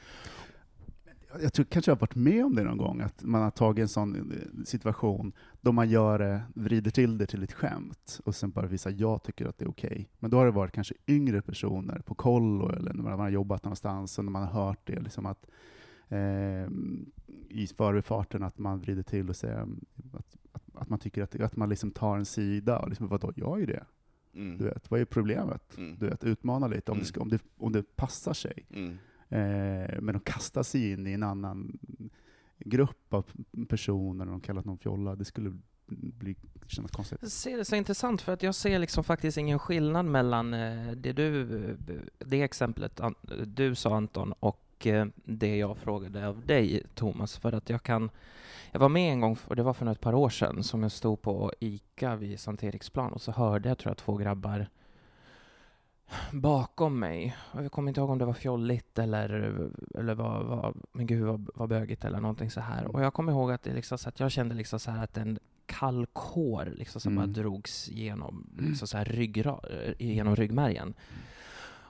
jag tror kanske jag har varit med om det någon gång, att man har tagit en sån eh, situation då man gör det, vrider till det till ett skämt och sen bara visar jag tycker att det är okej. Men då har det varit kanske yngre personer på kollo eller när man har jobbat någonstans och när man har hört det, liksom att eh, i förbifarten att man vrider till och säger att, att, att man tycker att, att man liksom tar en sida och liksom, vadå, jag är ju det. Mm. Du vet, vad är problemet? Mm. Du vet, utmana lite om, Mm. det, ska, om, det, om det passar sig. Mm. Eh, men att kasta sig in i en annan grupp av personer, och de kallat någon fjolla, det skulle bli, kännas konstigt. Jag ser det så intressant för att jag ser liksom faktiskt ingen skillnad mellan eh, det du, det exemplet du sa Anton och eh, det jag frågade av dig Thomas för att jag kan jag var med en gång, och det var för ett par år sedan, som jag stod på ICA vid Sankt Eriksplan och så hörde jag tror jag två grabbar bakom mig. Och jag kommer inte ihåg om det var fjolligt eller, eller vad, vad, men gud vad, vad bögigt eller någonting så här. Och jag kommer ihåg att, det liksom, så att jag kände liksom så här att en kall kår liksom så Mm. bara drogs genom, liksom så här ryggra, genom ryggmärgen.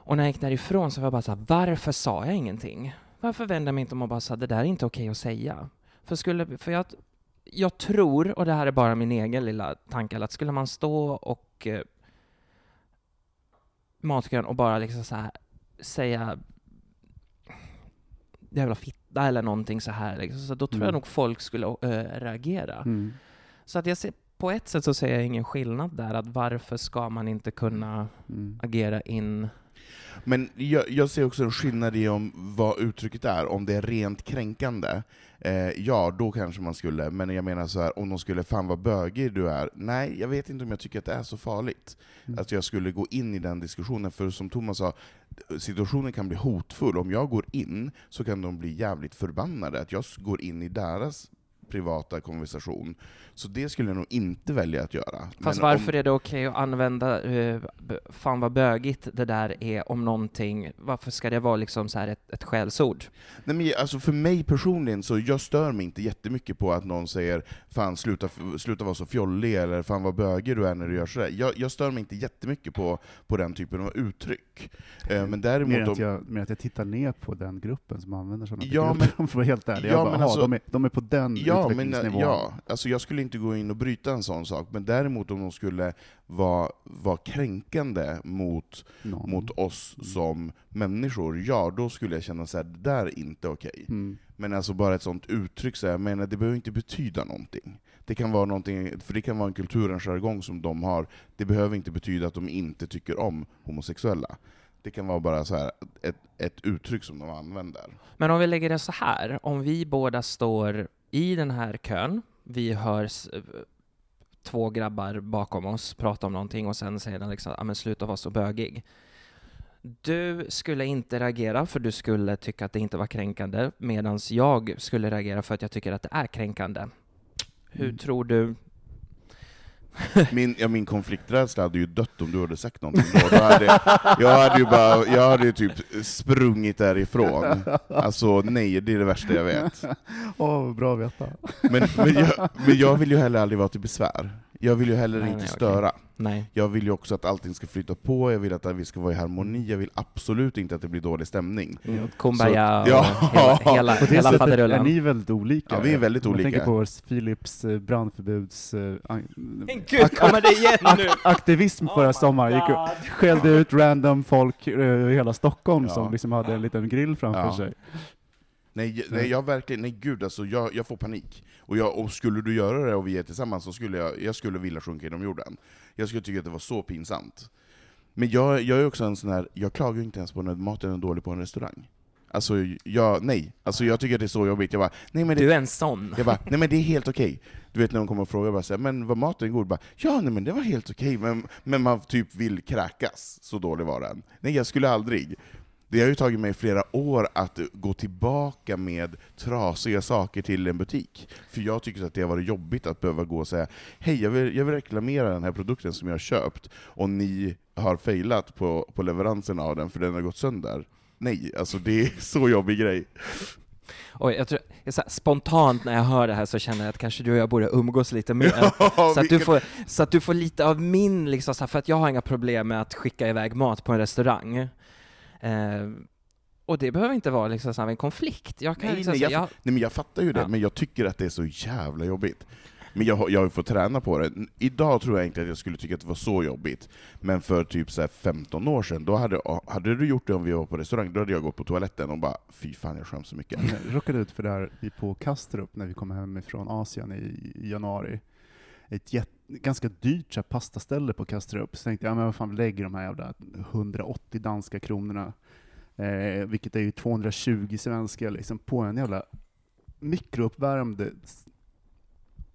Och när jag gick därifrån så var jag bara så här, varför sa jag ingenting? Varför vände jag mig inte om och bara sa, det där är inte okej att säga? För, skulle, för jag, jag tror, och det här är bara min egen lilla tanke, att skulle man stå och eh, matkön och bara liksom så här säga jävla fitta eller någonting så här liksom. Så då tror jag Mm. nog folk skulle eh, reagera. Mm. Så att jag ser, på ett sätt så ser jag ingen skillnad där, att varför ska man inte kunna Mm. agera in Men jag, jag ser också en skillnad i om vad uttrycket är, om det är rent kränkande, eh, ja då kanske man skulle, men jag menar så här, om de skulle 'fan vad bögig du är' Nej, jag vet inte om jag tycker att det är så farligt. Mm. Att jag skulle gå in i den diskussionen, för som Thomas sa, situationen kan bli hotfull. Om jag går in så kan de bli jävligt förbannade, att jag går in i deras privata konversation. Så det skulle jag nog inte välja att göra. Fast Men varför om, är det okej att använda, uh, fan vad bögigt det där är om någonting, varför ska det vara liksom så här ett, ett skällsord? Nej, men alltså för mig personligen, så jag stör mig inte jättemycket på att någon säger 'Fan sluta, sluta vara så fjollig' eller 'Fan vad bögig du är när du gör sådär' jag, jag stör mig inte jättemycket på, på den typen av uttryck. Eh, men däremot Mer, att jag, mer att jag tittar ner på den gruppen som använder sådana Ja, begrepp, om jag får vara helt ärlig. Ja, jag bara, men alltså- de, är, de är på den Ja, men, utvecklingsnivån. ja, alltså jag skulle inte gå in och bryta en sån sak, men däremot om de skulle vara, vara kränkande mot, Någon. mot oss Mm. som människor, ja då skulle jag känna att det där är inte okej. Mm. Men alltså bara ett sånt uttryck, så här, jag menar, det behöver inte betyda någonting. Det kan vara någonting, för det kan vara en kulturens jargong som de har, det behöver inte betyda att de inte tycker om homosexuella. Det kan vara bara så här, ett, ett uttryck som de använder. Men om vi lägger det så här, om vi båda står i den här kön, vi hör eh, två grabbar bakom oss prata om någonting och sen säger den liksom, ja men sluta vara så bögig. Du skulle inte reagera för du skulle tycka att det inte var kränkande, medan jag skulle reagera för att jag tycker att det är kränkande. Hur Mm. tror du? Min, ja, min konflikträdsla hade ju dött om du hade sagt någonting då. då hade, jag hade ju bara, jag hade ju typ sprungit därifrån. Alltså nej, det är det värsta jag vet. Åh, bra att veta. Men, men, jag, men jag vill ju heller aldrig vara till besvär. Jag vill ju heller Nej, inte nej, störa. Nej. Jag vill ju också att allting ska flyta på, jag vill att vi ska vara i harmoni, jag vill absolut inte att det blir dålig stämning. Mm. Kumbaya Så- och Ja. hela, hela, hela sättet är faderullan. ni väldigt olika. Ja, vi är väldigt olika. tänker på Philips eh, brandförbuds... an- Men gud, kommer det igen nu? ak- aktivism förra sommaren. Gick ut, skällde ut random folk eh, i hela Stockholm Ja. som liksom hade en liten grill framför Ja. sig. Nej, nej, jag verkligen, nej gud alltså, jag, jag får panik. Och, jag, och skulle du göra det och vi är tillsammans så skulle jag, jag skulle vilja sjunka genom jorden. Jag skulle tycka att det var så pinsamt. Men jag, jag är också en sån här, jag klagar inte ens på när maten är dålig på en restaurang. Alltså, jag, nej. Alltså jag tycker det är så jobbigt. Jag bara, nej men det, Du är en sån. jag bara, nej men det är helt okej. Du vet när de kommer och frågar, bara så här, men var maten god? Bara, ja, nej men det var helt okej, men, men man typ vill kräkas. Så dålig var den. Nej, jag skulle aldrig. Det har ju tagit mig flera år att gå tillbaka med trasiga saker till en butik. För jag tycker att det har varit jobbigt att behöva gå och säga Hej, jag vill, jag vill reklamera den här produkten som jag har köpt, och ni har failat på, på leveransen av den för den har gått sönder. Nej, alltså det är så jobbig grej. Oj, jag tror, här, spontant när jag hör det här så känner jag att kanske du och jag borde umgås lite mer. så, att du får, så att du får lite av min, liksom, här, för att jag har inga problem med att skicka iväg mat på en restaurang. Eh, och det behöver inte vara liksom, så här, en konflikt. Jag kan Nej, liksom, nej, jag, jag, nej men jag fattar ju det, Ja. men jag tycker att det är så jävla jobbigt. Men jag, har- jag har ju fått träna på det. Idag tror jag inte att jag skulle tycka att det var så jobbigt, men för typ så här 15 år sedan, då hade, hade du gjort det om vi var på restaurang, då hade jag gått på toaletten och bara fy fan jag skäms så mycket. Jag råkade ut för det här på Kastrup när vi kom hem från Asien i, januari. Ett jätt, ganska dyrt så här, pastaställe på Kastrup. Så tänkte jag, ja, men vad fan, vi lägger de här jävla 180 danska kronorna, eh, vilket är ju 220 svenska, liksom, på en jävla mikrouppvärmd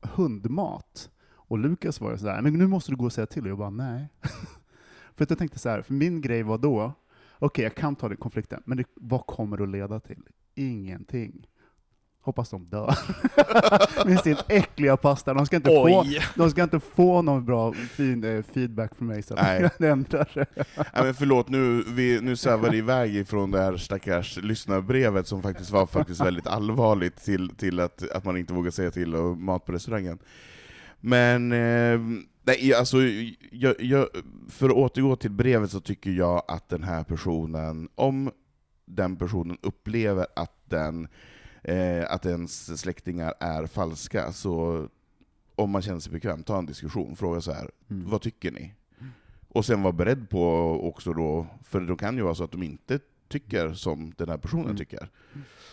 hundmat. Och Lukas var ju sådär, men nu måste du gå och säga till. Och jag bara, nej. för att jag tänkte så här, för min grej var då, okej jag kan ta den konflikten, men det, vad kommer det att leda till? Ingenting. Hoppas de dör. Med sin äckliga pasta. De ska inte, få, de ska inte få någon bra fin, eh, feedback från mig så att Nej. det ändrar sig. Nej men förlåt, nu, vi, nu svävar det iväg ifrån det här stackars lyssnarbrevet som faktiskt var faktiskt väldigt allvarligt till, till att, att man inte vågar säga till och mat på restaurangen. Men, eh, nej, alltså, jag, jag, för att återgå till brevet så tycker jag att den här personen, om den personen upplever att, den, eh, att ens släktingar är falska, så om man känner sig bekväm, ta en diskussion, fråga så här, Mm. vad tycker ni? Och sen vara beredd på också då, för det kan ju vara så att de inte tycker som den här personen Mm. tycker.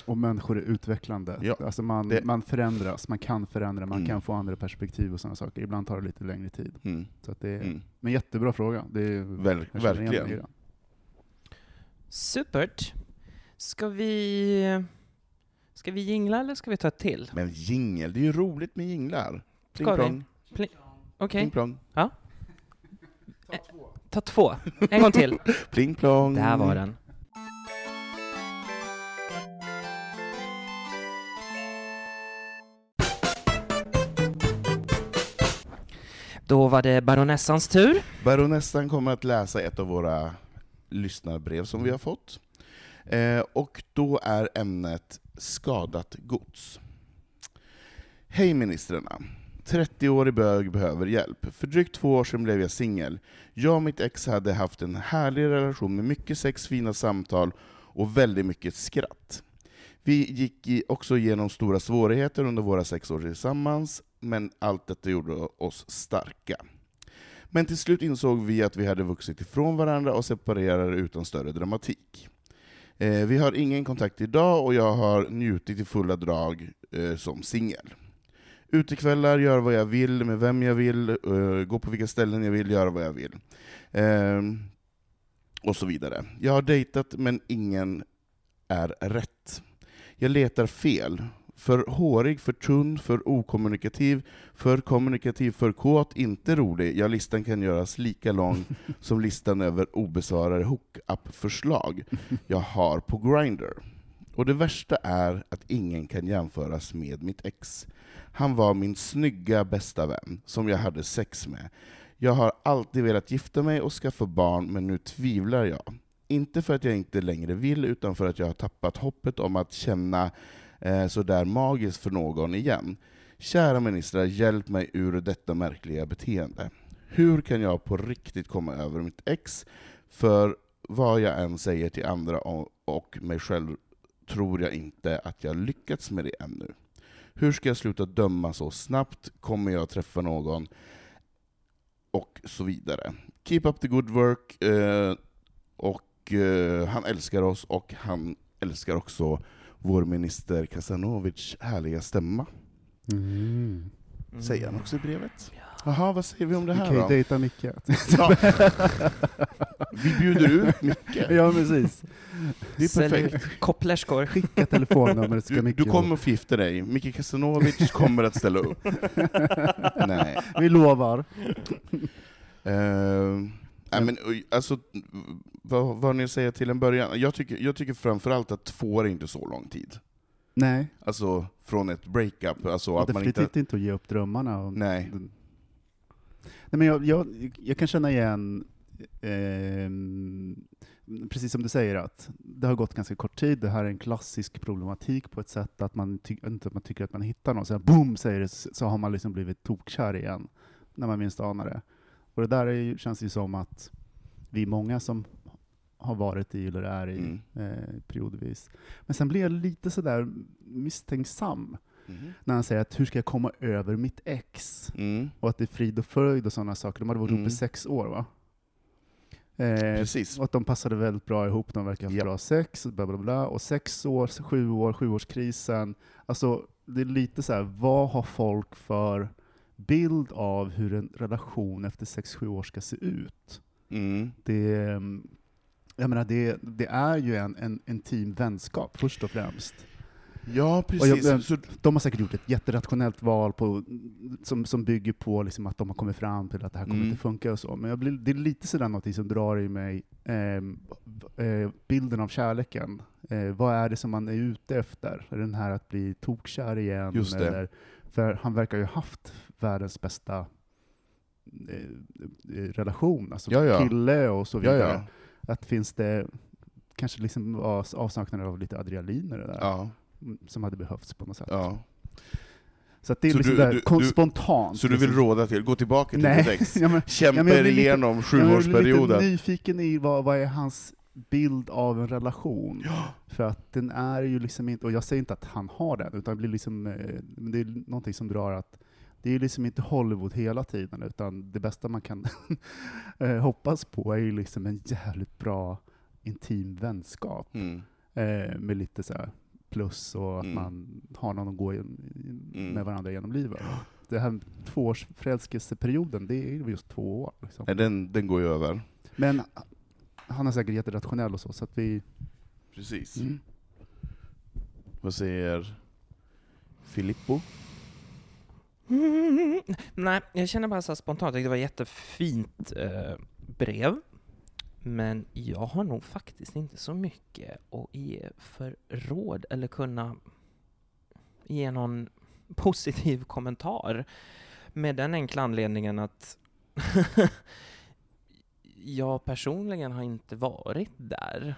Och människor är utvecklande. Ja, alltså man, det- man förändras, man kan förändra, man Mm. kan få andra perspektiv och sådana saker. Ibland tar det lite längre tid. Mm. Så att det är, Mm. Men jättebra fråga. Det är, Ver- jag känner igen mig i verkligen. Supert. Ska vi... Ska vi jingla eller ska vi ta ett till? Men jingel, det är ju roligt med jinglar. Pling Ska plong, Okej, pling plong, ta två. En gång till. pling plong. Där var den. Då var det baronessans tur. Baronessan kommer att läsa ett av våra lyssnarbrev som vi har fått. Eh, och då är ämnet skadat gods. Hej ministrarna! 30-årig bög behöver hjälp. För drygt två år sedan blev jag singel. Jag och mitt ex hade haft en härlig relation med mycket sex, fina samtal och väldigt mycket skratt. Vi gick också igenom stora svårigheter under våra sex år tillsammans, men allt detta gjorde oss starka. Men till slut insåg vi att vi hade vuxit ifrån varandra och separerade utan större dramatik. Eh, vi har ingen kontakt idag och jag har njutit i fulla drag eh, som singel. Utekvällar, göra vad jag vill, med vem jag vill, eh, gå på vilka ställen jag vill, göra vad jag vill. Ehm, och så vidare. Jag har dejtat, men ingen är rätt. Jag letar fel. För hårig, för tunn, för okommunikativ, för kommunikativ, för kåt, inte rolig. Ja, listan kan göras lika lång som listan över obesvarade hookup-förslag jag har på Grindr. Och det värsta är att ingen kan jämföras med mitt ex. Han var min snygga bästa vän, som jag hade sex med. Jag har alltid velat gifta mig och skaffa barn, men nu tvivlar jag. Inte för att jag inte längre vill, utan för att jag har tappat hoppet om att känna eh, sådär magiskt för någon igen. Kära ministrar, hjälp mig ur detta märkliga beteende. Hur kan jag på riktigt komma över mitt ex? För vad jag än säger till andra och, mig själv tror jag inte att jag lyckats med det ännu. Hur ska jag sluta döma så snabbt? Kommer jag träffa någon? Och så vidare. Keep up the good work, eh, och eh, han älskar oss, och han älskar också vår minister Kasanovic härliga stämma, Mm. säger han också i brevet. Jaha, vad säger vi om det här då? dejta Micke. Ja. Vi bjuder ut Micke. ja, precis. Det är Sälj perfekt. Kopplärskor. Skicka telefonnumret ska Du, Micke du kommer att förgifta dig. Micke Kasanovic kommer att ställa upp. Nej. Vi lovar. Uh, nej, men, alltså, vad, vad ni säga till en början? Jag tycker, jag tycker framförallt att två år är inte så lång tid. Nej, Alltså från ett breakup, alltså och att man inte... inte att ge upp drömmarna. Och Nej. Nej, men jag, jag, jag kan känna igen, ehm, precis som du säger, att det har gått ganska kort tid. Det här är en klassisk problematik på ett sätt att man, ty, inte att man tycker att man hittar någon, sen boom säger det, så har man liksom blivit tokkär igen, när man minst anar det. Och det där är ju, känns ju som att vi är många som har varit i, eller är i, Mm. eh, periodvis. Men sen blir jag lite sådär misstänksam Mhm. när han säger att hur ska jag komma över mitt ex? Mm. Och att det är frid och fröjd och sådana saker. De hade varit ihop Mm. i sex år va? Eh, Precis. och att de passade väldigt bra ihop, de verkar ha haft Ja. bra sex, bla bla bla. Och sex år, sju år, sjuårskrisen. Alltså, det är lite så här, vad har folk för bild av hur en relation efter sex, sju år ska se ut? Mm. Det, ehm, jag menar, det, det är ju en, en intim vänskap, först och främst. Ja, precis. jag- så, De har säkert gjort ett jätterationellt val på, som, som bygger på liksom att de har kommit fram till att det här kommer Mm. inte funka och så. Men jag blir, det är lite sådär något som drar i mig ehm, eh, bilden av kärleken. Eh, vad är det som man är ute efter? Är den här att bli tokkär igen? Just det. Eller, för han verkar ju ha haft världens bästa eh, eh, relation, alltså Ja, ja. kille och så ja, vidare. ja. Att finns det kanske liksom var avsaknaden av lite adrenalin i det där, ja, mm, som hade behövts på något sätt. ja. Så det är Så liksom du- där, du- spontant. Så du vill liksom. råda till, gå tillbaka till Nej. ex, ja, men, kämpa Ja, er blir lite- igenom jag blir lite sjuårsperioden. nyfiken i vad, vad är hans bild av en relation? Ja. För att den är ju liksom inte, och jag säger inte att han har den, utan det blir liksom, eh, det är någonting som drar att det är liksom inte Hollywood hela tiden, utan det bästa man kan eh, hoppas på är ju liksom en jävligt bra intim vänskap Mm. eh, med lite så här plus och att Mm. man har någon att gå Mm. med varandra genom livet. Det här tvåårsförälskelseperioden, det är ju just två år. Liksom. Nej, den, den går ju över. Men han är säkert jätterationell och så, så att vi... Precis. Mm. Vad säger Filippo? Mm. Nej, jag känner bara så spontant att det var ett jättefint eh, brev. Men jag har nog faktiskt inte så mycket att ge för råd eller kunna ge någon positiv kommentar. Med den enkla anledningen att jag personligen har inte varit där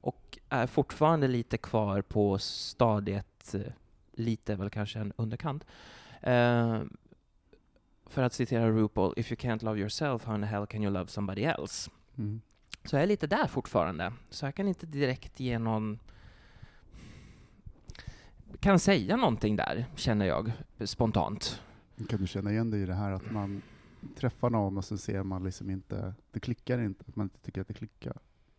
och är fortfarande lite kvar på stadiet, eh, lite väl kanske en underkant. Eh, för att citera RuPaul, if you can't love yourself, how in the hell can you love somebody else? Mm. Så jag är lite där fortfarande. Så jag kan inte direkt ge någon... Kan säga någonting där, känner jag, spontant. Kan du känna igen dig i det här att man träffar någon och så ser man liksom inte, det klickar inte, att man inte tycker att det klickar?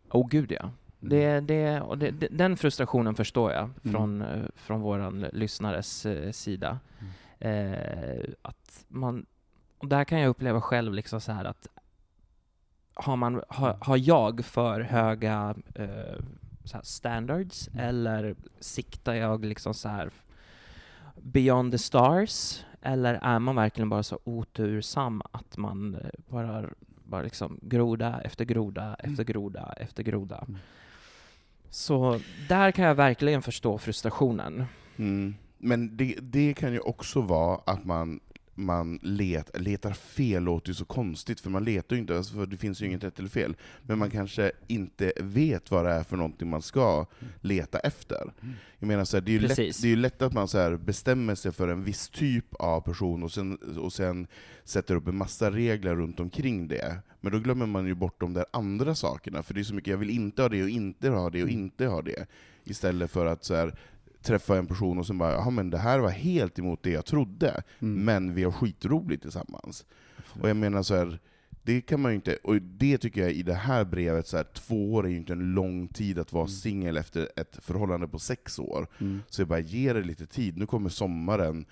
Åh oh, gud ja. Mm. Det, det, och det, den frustrationen förstår jag från, eh, från våran lyssnares eh, sida. Eh, att man, och där kan jag uppleva själv liksom så här att har, man, har, har jag för höga eh, standards Mm. eller siktar jag liksom så här beyond the stars? Eller är man verkligen bara så otursam att man eh, bara, bara liksom groda efter groda efter groda efter groda? Mm. Så där kan jag verkligen förstå frustrationen. Mm. Men det, det kan ju också vara att man man let, letar fel låter ju så konstigt, för man letar ju inte, alltså, för det finns ju inget rätt eller fel. Men man kanske inte vet vad det är för någonting man ska leta efter. Jag menar så här, det, är ju lätt, det är ju lätt att man så bestämmer sig för en viss typ av person, och sen, och sen sätter upp en massa regler runt omkring det. Men då glömmer man ju bort de där andra sakerna, för det är så mycket, jag vill inte ha det och inte ha det och inte ha det. Istället för att så här, träffa en person och sen bara, ja men det här var helt emot det jag trodde, Mm. men vi har skitroligt tillsammans. Och jag menar så här, det kan man ju inte, och det tycker jag i det här brevet, så här, två år är ju inte en lång tid att vara Mm. singel efter ett förhållande på sex år. Mm. Så jag bara, ge det lite tid, nu kommer sommaren,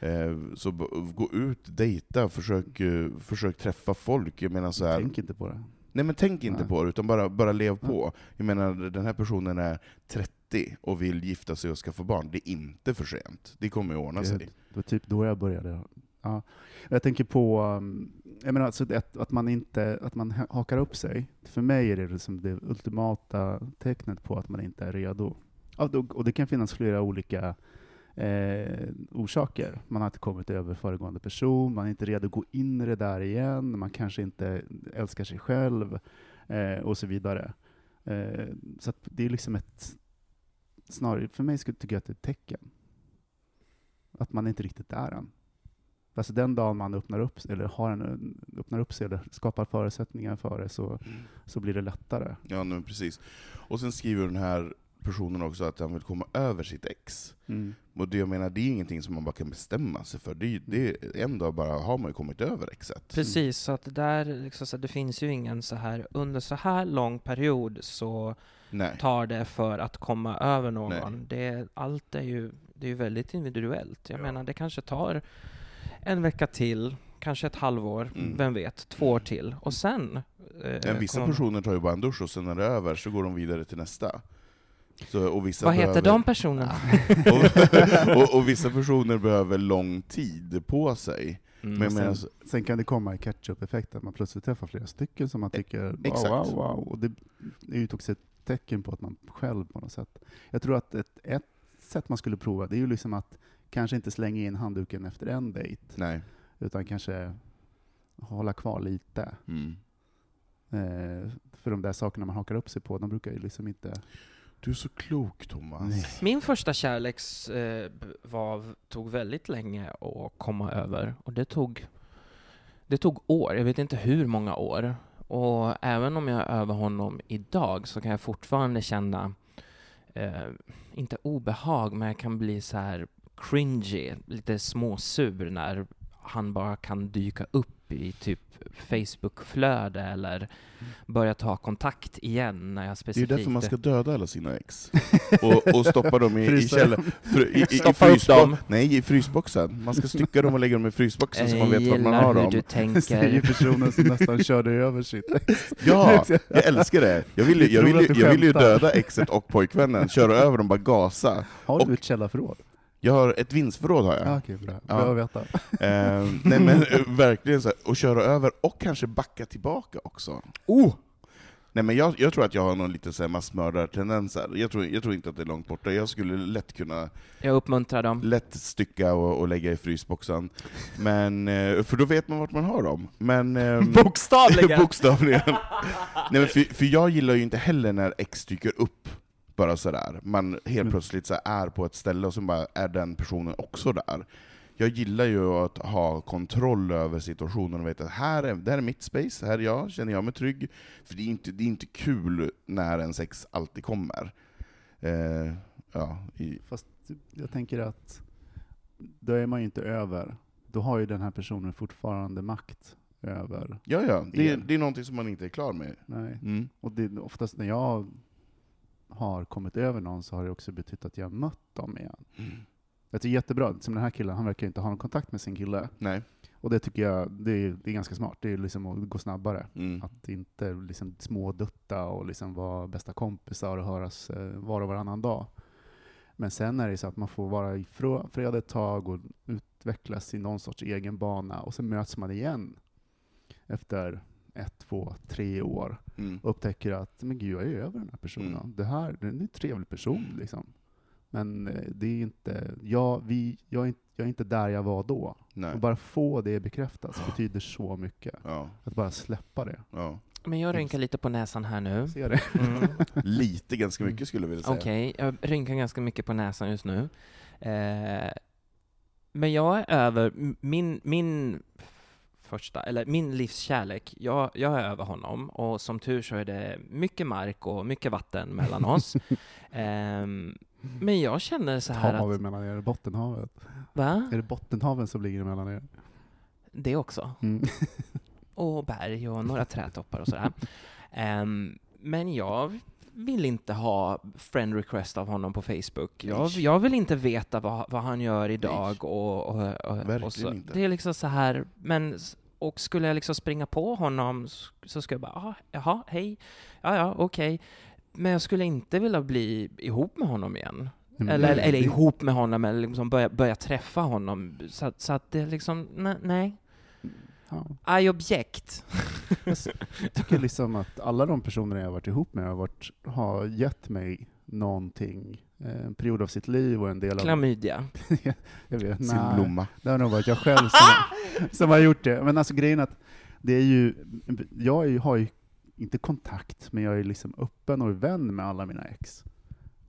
eh, så gå ut, dejta, försök, eh, försök träffa folk. Jag menar så här, Tänk inte på det. Nej men tänk inte Nej. på det, utan bara, bara lev på. Jag menar, den här personen är 30 och vill gifta sig och skaffa barn. Det är inte för sent. Det kommer att ordna Det, sig. det var typ då jag började. Ja. Jag tänker på um, jag menar alltså att, att, man inte, att man ha- hakar upp sig. För mig är det liksom det ultimata tecknet på att man inte är redo. Och det kan finnas flera olika eh, orsaker. Man har inte kommit över föregående person, man är inte redo att gå in i det där igen, man kanske inte älskar sig själv eh, och så vidare. Eh, så det är liksom ett, snarare, för mig skulle tycker jag att det är ett tecken. Att man inte riktigt är än. Alltså den dagen man öppnar upp, eller har en, öppnar upp sig eller skapar förutsättningar för det så, så blir det lättare. Ja, men precis. Och sen skriver den här personen också att han vill komma över sitt ex. Och det, jag menar, det är ingenting som man bara kan bestämma sig för. Det är, det är, en dag bara har man ju kommit över exet. Precis, så att där, liksom, så det finns ju ingen så här, under så här lång period så Nej. tar det för att komma över någon. Nej. Det, allt är ju, det är ju väldigt individuellt. Jag Ja. menar, det kanske tar en vecka till, kanske ett halvår, Mm. vem vet, två år till. Och sen... eh, vissa personer tar ju bara en dusch och sen när det är över så går de vidare till nästa. Så, och vissa Vad heter behöver, de personerna? och, och, och vissa personer behöver lång tid på sig. Mm. Men sen- Sen kan det komma i ketchup-effekt, att man plötsligt träffar flera stycken som man tycker wow, exakt. wow, wow. Och det är ju också ett tecken på att man själv på något sätt. Jag tror att ett, ett sätt man skulle prova, det är ju liksom att kanske inte slänga in handduken efter en dejt, nej. utan kanske hålla kvar lite. Mm. Eh, för de där sakerna man hakar upp sig på, de brukar ju liksom inte... Du är så klok Thomas. Nej. Min första kärleks eh, var, tog väldigt länge att komma över. Och det tog, det tog år, jag vet inte hur många år. Och även om jag är över honom idag så kan jag fortfarande känna, eh, inte obehag, men jag kan bli så här cringy, lite småsur när han bara kan dyka upp i typ Facebook-flöde eller börja ta kontakt igen när jag Det är specifikt... därför man ska döda alla sina ex. Och, och stoppa dem i, i källaren. Fr, i, i, i Stoppa frysbo- dem. Nej, i frysboxen. Man ska stycka dem och lägga dem i frysboxen så man vet var man har hur dem. du Säger tänker. personen som nästan körde över sitt ex. Ja, jag älskar det. Jag vill, ju- jag vill, ju- jag vill ju döda exet och pojkvännen, köra över dem, bara gasa. Har du Och- ett källarförråd? Jag har ett vinstförråd har jag. Ja, okej, bra. Ja. Bra att veta. Eh, nej men eh, verkligen så här, och köra över och kanske backa tillbaka också. Oh! Nej men jag, jag tror att jag har någon lite så här massmördartendenser. Jag tror, jag tror inte att det är långt borta. Jag skulle lätt kunna Jag uppmuntrar dem. lätt stycka och, och lägga i frysboxen. Men, eh, för då vet man vart man har dem. Men, ehm, Bokstavligen! Bokstavligen. Nej, men för, för jag gillar ju inte heller när ex dyker upp bara sådär. Man helt Mm. plötsligt så är på ett ställe och så bara är den personen också där. Jag gillar ju att ha kontroll över situationen och veta att här är, det här är mitt space, här är jag, känner jag mig trygg. För det är inte, det är inte kul när en sex alltid kommer. Eh, ja, i, Fast jag tänker att då är man ju inte över. Då har ju den här personen fortfarande makt över. ja, ja det, är, det är någonting som man inte är klar med. Nej. Mm. Och det, oftast när jag har kommit över någon så har det också betytt att jag mött dem igen. Mm. Jag tycker jättebra, som den här killen, han verkar inte ha någon kontakt med sin kille. Nej. Och det tycker jag, det är, det är ganska smart. Det är liksom att gå snabbare. Mm. Att inte liksom smådutta och liksom vara bästa kompisar och höras eh, var och varannan dag. Men sen är det så att man får vara i fred ett tag och utvecklas i någon sorts egen bana och sen möts man igen efter ett, två, tre år Mm. och upptäcker att men gud, jag är över den här personen. Mm. Det här det är en trevlig person. Liksom. Men eh, det är inte, jag, vi, jag, är inte, jag är inte där jag var då. Nej. Och bara få det bekräftat betyder så mycket. Ja, Att bara släppa det. ja. Men jag rynkar lite på näsan här nu. Se det. Mm. Lite, ganska mycket skulle jag vilja säga. Okej, jag rynkar ganska mycket på näsan just nu. Eh, men jag är över, min, min första, eller min livskärlek, jag, jag är över honom och som tur så är det mycket mark och mycket vatten mellan oss. Ehm, men jag känner så här Havet att, mellan er, Bottenhavet. va? Är det Bottenhaven som ligger mellan er? Det också. Mm. och berg och några trädtoppar och sådär. Ehm, men jag vill inte ha friend request av honom på Facebook. Jag, Nej. jag vill inte veta vad, vad han gör idag och, och, och, Verkligen och så. inte. Det är liksom så här, men och skulle jag liksom springa på honom så skulle jag bara, ah, jaha, hej, ja, ja, okej. Men jag skulle inte vilja bli ihop med honom igen. Men Eller, eller det- ihop med honom, eller liksom börja, börja träffa honom. Så, att- så att det liksom, ne- nej. Ja. I object. Jag tycker liksom att alla de personer jag har varit ihop med har, varit, har gett mig någonting. Eh, En period av sitt liv och en del av... Klamydia. jag vet, Sin nej. blomma. Det har nog varit jag själv som, som har gjort det. Men alltså grejen att det är ju, jag är ju, har ju inte kontakt, men jag är liksom öppen och vän med alla mina ex.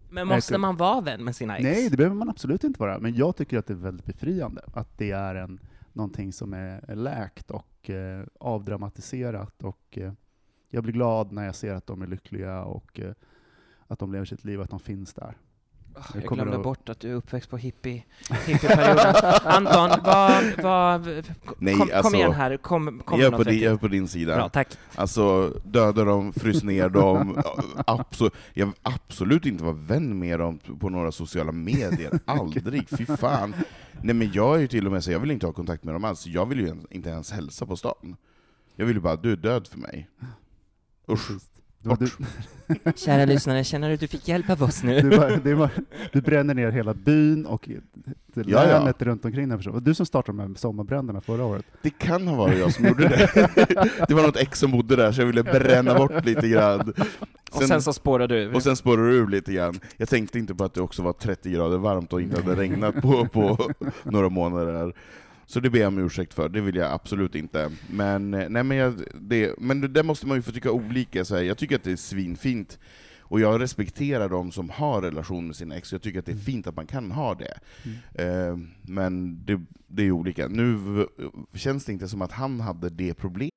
Men måste man vara vän med sina ex? Nej, det behöver man absolut inte vara. Men jag tycker att det är väldigt befriande att det är en, någonting som är, är läkt och eh, avdramatiserat. Och, eh, jag blir glad när jag ser att de är lyckliga och eh, att de lever sitt liv, att de finns där. Ah, Jag glömde att- bort att du är uppväxt på hippie, hippieperioden. Anton, vad, vad, Nej, kom, kom alltså, igen här, kom, kom Jag är, på din, jag är på din sida. Bra, tack. Alltså, döda dem, frys ner dem. Absolut, jag vill absolut inte vara vän med dem på några sociala medier. Aldrig, fy fan. Nej men jag är ju till och med så jag vill inte ha kontakt med dem alls. Jag vill ju inte ens hälsa på stan. Jag vill ju bara, du är död för mig. Usch. Du, du. Kära lyssnare, känner du att du fick hjälp av oss nu? du, bara, det var, du bränner ner hela byn och det Ja, ja. länet runt omkring den Du som startade de här sommarbränderna förra året. Det kan ha varit jag som gjorde det. Det var något ex som bodde där, så jag ville bränna bort lite grann. och sen så spårar du. Och sen spårar du lite grann. Jag tänkte inte på att det också var 30 grader varmt och inte hade regnat på, på några månader. Så det ber jag om ursäkt för, det vill jag absolut inte. Men, eh, nej, men, jag, det, men det där måste man ju få tycka olika. Så här. Jag tycker att det är svinfint, och jag respekterar de som har relation med sina ex, jag tycker att det är fint att man kan ha det. Eh, men det, det är olika. Nu känns det inte som att han hade det problemet.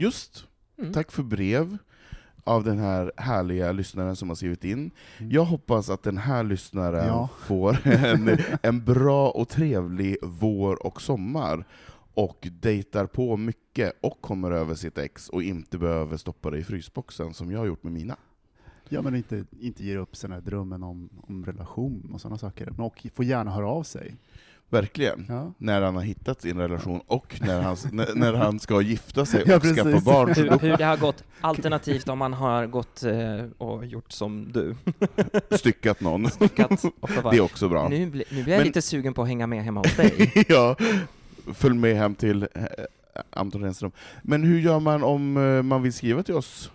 Just. Mm. Tack för brev av den här härliga lyssnaren som har skrivit in. Jag hoppas att den här lyssnaren Ja. får en, en bra och trevlig vår och sommar, och dejtar på mycket och kommer över sitt ex och inte behöver stoppa det i frysboxen som jag har gjort med mina. Ja, men inte, inte ger upp här drömmen om, om relation och sådana saker. Men Och får gärna höra av sig. Verkligen. Ja. När han har hittat sin relation och när han, när, när han ska gifta sig och Ja, skaffa barn. Hur, hur det har gått, alternativt om man har gått eh, och gjort som du. styckat någon. Styckat och Det är också bra. Nu, bli, nu blir jag Men- lite sugen på att hänga med hemma hos dig. ja, följ med hem till eh, Anton Renström. Men hur gör man om eh, man vill skriva till oss?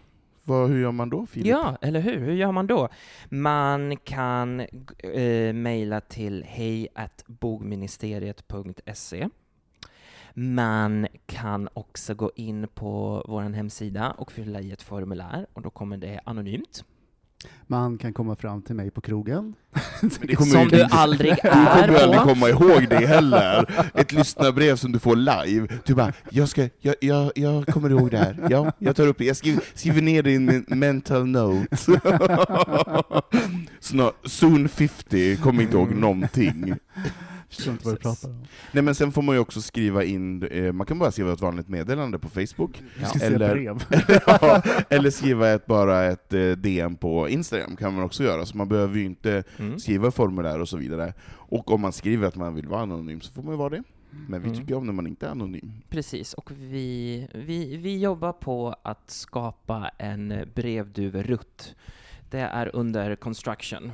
Vad, hur gör man då, Filip? Ja, eller hur? Hur gör man då? Man kan eh, mejla till hejatbogministeriet.se. Man kan också gå in på vår hemsida och fylla i ett formulär och då kommer det anonymt. Man kan komma fram till mig på krogen. Det kommer Som du aldrig Du kommer är aldrig på. komma ihåg det heller. Ett lyssnarbrev som du får live. Du bara, jag, ska, jag, jag, jag kommer ihåg det här. Ja, jag tar upp det. Jag skriver, skriver ner det i min mental note. Snart, soon 50, kommer inte ihåg någonting. Förstår inte vad du pratar om. Nej men sen får man ju också skriva in, eh, man kan bara skriva ett vanligt meddelande på Facebook, Du ska se eller, brev. ja, eller skriva ett, bara ett eh, DM på Instagram kan man också göra, så man behöver ju inte Mm. skriva formulär och så vidare. Och om man skriver att man vill vara anonym så får man ju vara det. Men vi Mm. tycker om när man inte är anonym. Precis, och vi, vi, vi jobbar på att skapa en brevduverutt. Det är under construction.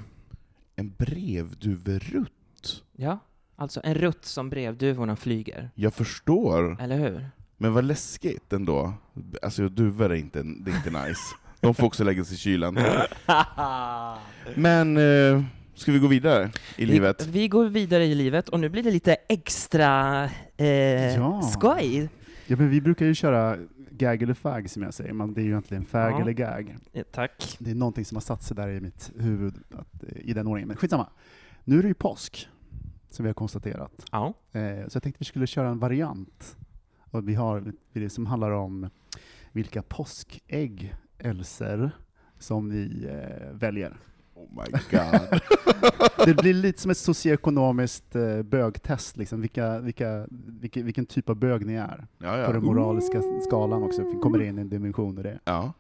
En brevduverutt? Ja, alltså en rutt som brevduvorna flyger. Jag förstår, Eller hur? men vad läskigt ändå. Alltså duvor är inte, det är inte nice. De får också lägga sig i kylan. Men, eh, ska vi gå vidare i livet? Vi, vi går vidare i livet och nu blir det lite extra eh, Ja. skoj. Ja, men vi brukar ju köra gag eller fag som jag säger, men det är ju egentligen fag Ja. eller gag. Eh, Tack. Det är någonting som har satt sig där i mitt huvud, att, eh, i den ordningen. Men skitsamma. Nu är det ju påsk, som vi har konstaterat. Ja. Eh, så jag tänkte vi skulle köra en variant. Och vi har som handlar om vilka påskägg, Elser, som vi eh, väljer. Oh my god. Det blir lite som ett socioekonomiskt eh, bögtest, liksom. vilka, vilka, vilken, vilken typ av bög ni är. Ja, ja. På den moraliska skalan också, Vi kommer in i en dimension i det. Ja.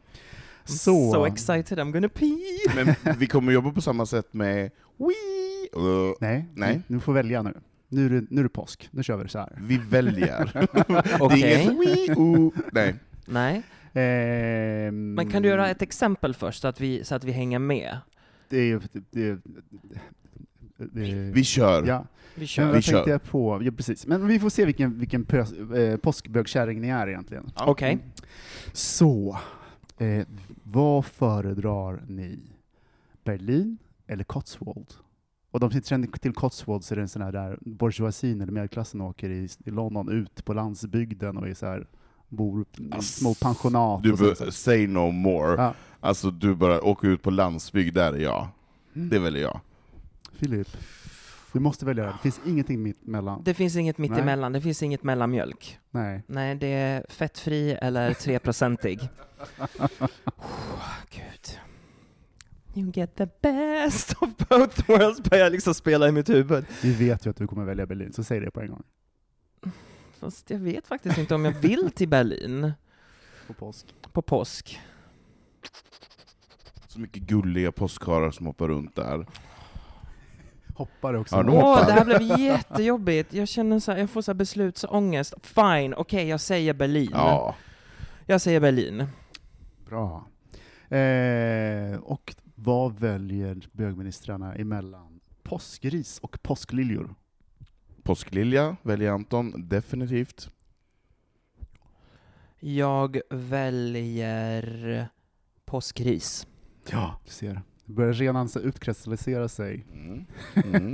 Så, So excited I'm gonna pee. Men vi kommer jobba på samma sätt med Wii. Uh, nej, Nej. Du, du får välja nu. Nu är, det, nu är det påsk, nu kör vi så här. vi väljer. Det Okej. är inget Wii. Uh. Nej. Nej. Ehm, Men kan du göra ett exempel först, så att vi, så att vi hänger med? Det är ju... Det, är- det, är- Vi kör. Ja, Vi kör. vi jag kör. tänkte jag på, ja, precis. Men vi får se vilken, vilken pös, eh, påskbögkärring ni är egentligen. Okej. Så, eh, vad föredrar ni? Berlin eller Cotswold? Och de som inte känner till Cotswold så är det en sån här där bourgeoisien eller medelklassen åker i, i London ut på landsbygden och är så här, bor i små pensionat. Du bör, say no more. Ja. Alltså du bara åker ut på landsbygd, där är jag. Det väljer jag. Filip, du måste välja det. Det finns ingenting mitt mellan. Det finns inget mitt Nej. emellan, det finns inget mellanmjölk. Nej. Nej, det är fettfri eller 3-procentig. oh, Gud. You get the best of both worlds, börjar liksom spela i mitt huvud. Vi vet ju att du kommer välja Berlin, så säg det på en gång. Fast jag vet faktiskt inte om jag vill till Berlin På påsk. på påsk. Så mycket gulliga påskharar som hoppar runt där. Hoppar också. Ja, de Åh, hoppar. det här blev jättejobbigt. Jag känner så här, jag får så här beslutsångest. Fine, okej, jag säger Berlin. Ja. Jag säger Berlin. Bra. Eh, och vad väljer bögministrarna emellan påskris och påskliljor? Påsklilja väljer Anton, definitivt. Jag väljer påskris. Ja, du ser. Det börjar redan utkristallisera sig. Mm. Mm.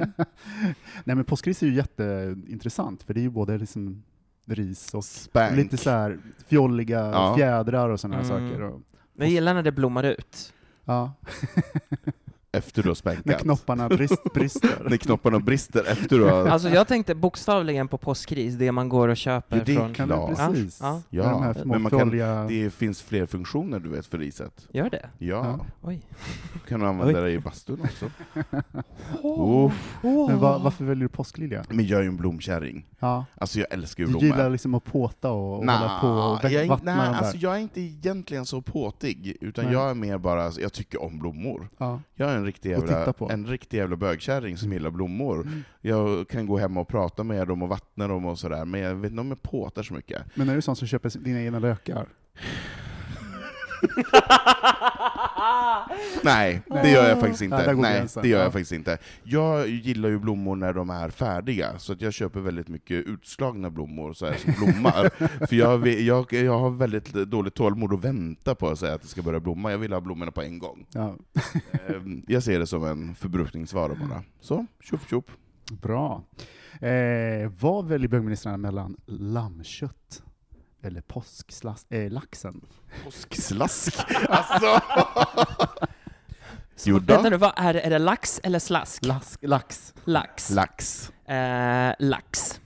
Nej men påskris är ju jätteintressant, för det är ju både liksom ris och Spank. lite så här fjolliga Ja. fjädrar och sådana här Mm. saker. Och, Jag gillar när det blommar ut ja. Efter du har spankat. När knopparna brist, brister. När knopparna brister efter du har... Alltså jag tänkte bokstavligen på påskris, det man går och köper Jo, det från... kan du klart. precis? Ja, Ja, de men man kan-. Det finns fler funktioner du vet för riset. Gör det? Ja, Ja. Oj. kan du använda Oj. det i bastun också. Uff. Men va, varför väljer du påsklilja? Men jag är ju en blomkärring. Ja. Alltså jag älskar ju Du blommor. gillar liksom att påta och, och hålla på och jag, vattna nej, där? alltså jag är inte egentligen så påtig, utan Nej. jag är mer bara, jag tycker om blommor. Ja. Jag är en riktig Och titta jävla, en riktig jävla bögkärring som gillar blommor. Mm. Jag kan gå hem och prata med dem och vattna dem och sådär, men jag vet inte om jag påtar så mycket. Men är du sån som köper dina egna lökar? Nej, det gör jag faktiskt Ja, där inte. går Nej, gränsen. det gör Ja. jag faktiskt inte. Jag gillar ju blommor när de är färdiga, så att jag köper väldigt mycket utslagna blommor så här, som blommar. För jag, vill- jag, jag har väldigt dåligt tålamod att vänta på att, säga att det ska börja blomma. Jag vill ha blommorna på en gång. Ja. Ehm, Jag ser det som en förbrukningsvara bara. Så, tjoff tjoff. Bra. Eh, vad väljer bögministrarna mellan lammkött eller påsklaxen? Laxen? Påskslask. Alltså! Så, vänta nu, vad är det? Är det lax eller slask? Lask, lax. Lax. Lax. Eh, lax.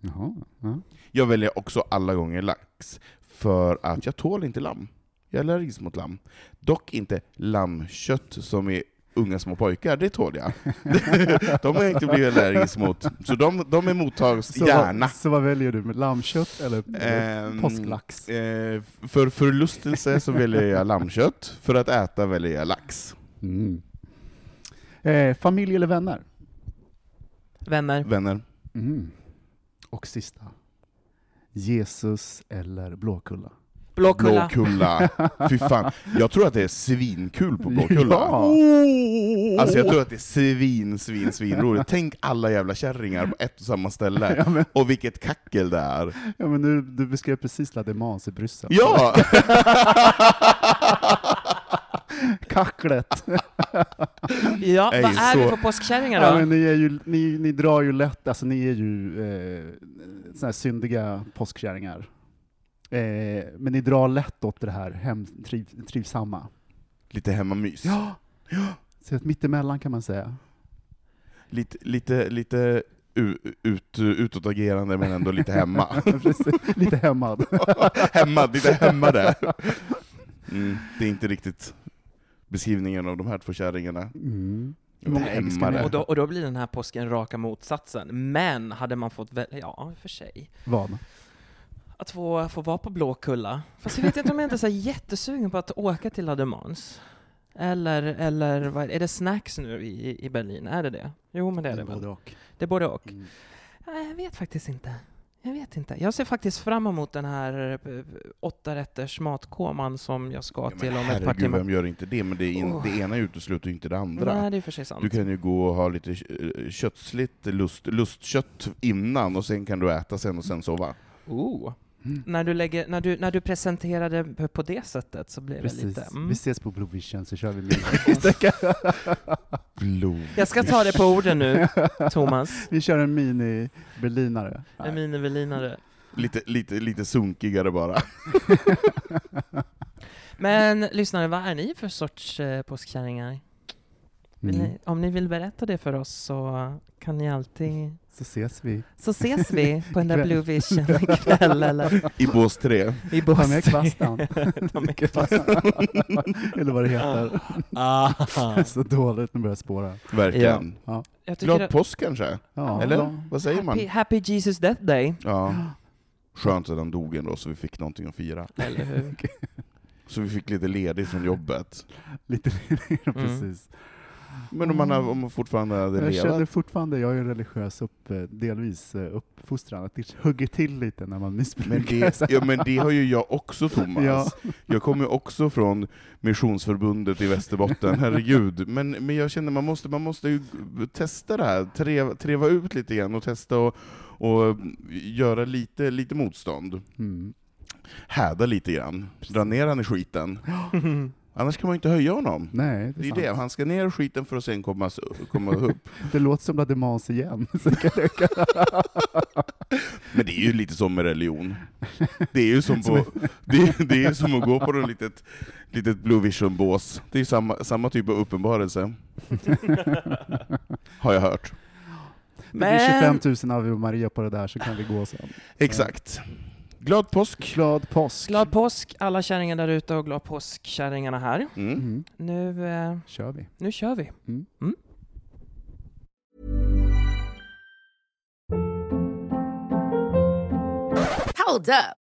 Jaha. Ja. Jag väljer också alla gånger lax, för att jag tål inte lamm. Jag är allergisk mot lamm. Dock inte lammkött som är unga små pojkar, det tål jag. de har inte blivit allergisk mot, så de, de är mottags Så, gärna. vad, så vad väljer du? Med lammkött eller Ehm, påsklax? Eh, för förlustelse så väljer jag lammkött, för att äta väljer jag lax. Mm. Eh, familj eller vänner? Vänner. Vänner. Mm. Och sista. Jesus eller Blåkulla? Blåkulla. Blåkulla. Fy fan. Jag tror att det är svinkul på Blåkulla. Ja. Alltså jag tror att det är svin, svin, svin roligt. Tänk alla jävla kärringar på ett och samma ställe. Ja, men, Och vilket kackel det är. ja, men nu, du beskrev precis La Demans i Bryssel. Ja! Kacklet! Ja, Nej, vad är så- vi för påskkärringar Ja, då? men ni, är ju, ni, ni drar ju lätt, alltså ni är ju eh, såna här syndiga påskkärringar. Eh, men ni drar lätt åt det här hem, triv, trivsamma. Lite hemmamys. Ja! Så ett mittemellan kan man säga. Lite, lite, lite ut, utåtagerande men ändå lite hemma. Precis. Lite hämmad. hemma, lite hämmade. Mm, det är inte riktigt beskrivningen av de här två kärringarna. Mm. Och då, och då blir den här påsken raka motsatsen. Men hade man fått välja, ja för sig, Vad? Att få, få vara på Blåkulla. Fast jag vet inte om jag inte är så jättesugen på att åka till La Demans. Eller, eller vad, är det snacks nu i, i Berlin? Är det det? Jo, men det är det väl. Både och. Det är både och. Mm. Nej, jag vet faktiskt inte. Jag vet inte. Jag ser faktiskt fram emot den här eh, åtta rätters matkoman som jag ska Ja, till om ett par herregud, timmar. vem gör inte det? Men det, är in, Oh. det ena utesluter inte det andra. Nej, det är för sig sant. Du kan ju gå och ha lite eh, köttsligt lust, lustkött innan, och sen kan du äta sen och sen sova. Oh. Mm. När, du lägger, när, du, när du presenterade p- på det sättet så blev det Precis. lite... Mm. Vi ses på Blue Vision så kör vi min. Jag ska ta det på orden nu, Thomas. vi kör en mini-berlinare. En miniberlinare. Lite, lite, lite sunkigare bara. Men lyssnare, vad är ni för sorts eh, påskkärringar? Vill Mm. ni, om ni vill berätta det för oss så kan ni alltid... Så ses vi. Så ses vi på den där. Blue Vision ikväll eller I bås 3. i Ta Båstad. med kvastan. Ta med kvastan. Eller vad det heter. Ah. Så dåligt, nu börjar spåra. Verkligen. Ja. Glad att, påsk kanske? Ja. Eller? Ja. Vad säger man? happy, happy Jesus Death Day. Ja. Skönt att han dog ändå, så vi fick någonting att fira. Eller hur? Så vi fick lite ledigt från jobbet. Lite, precis. Men om man, har, om man fortfarande hade Jag känner levat. fortfarande, jag är ju religiös upp, eh, delvis eh, uppfostran, att det hugger till lite när man missbrukar. Men det, ja, men det har ju jag också, Thomas. Ja. Jag kommer ju också från Missionsförbundet i Västerbotten, herregud. Men, men jag känner man måste, man måste ju testa det här, treva, treva ut lite grann och testa och, och göra lite, lite motstånd. Mm. Häda lite grann, dra ner han i skiten. Annars kan man ju inte höja honom. Nej, det är, Det är det, han ska ner i skiten för att sen komma, komma upp. Det låter som La Demans igen. Men det är ju lite som med religion. Det är ju som, på, det, det är ju som att gå på något litet, litet Blue Vision-bås. Det är samma, samma typ av uppenbarelse. Har jag hört. Det blir Men- 25 000 Ave Maria på det där så kan vi gå sen. Exakt. Glad påsk! Glad påsk! Glad påsk alla kärringar där ute och glad påsk kärringarna här. Mm. Mm. Nu, eh, kör vi. nu kör vi. Mm. Hold up.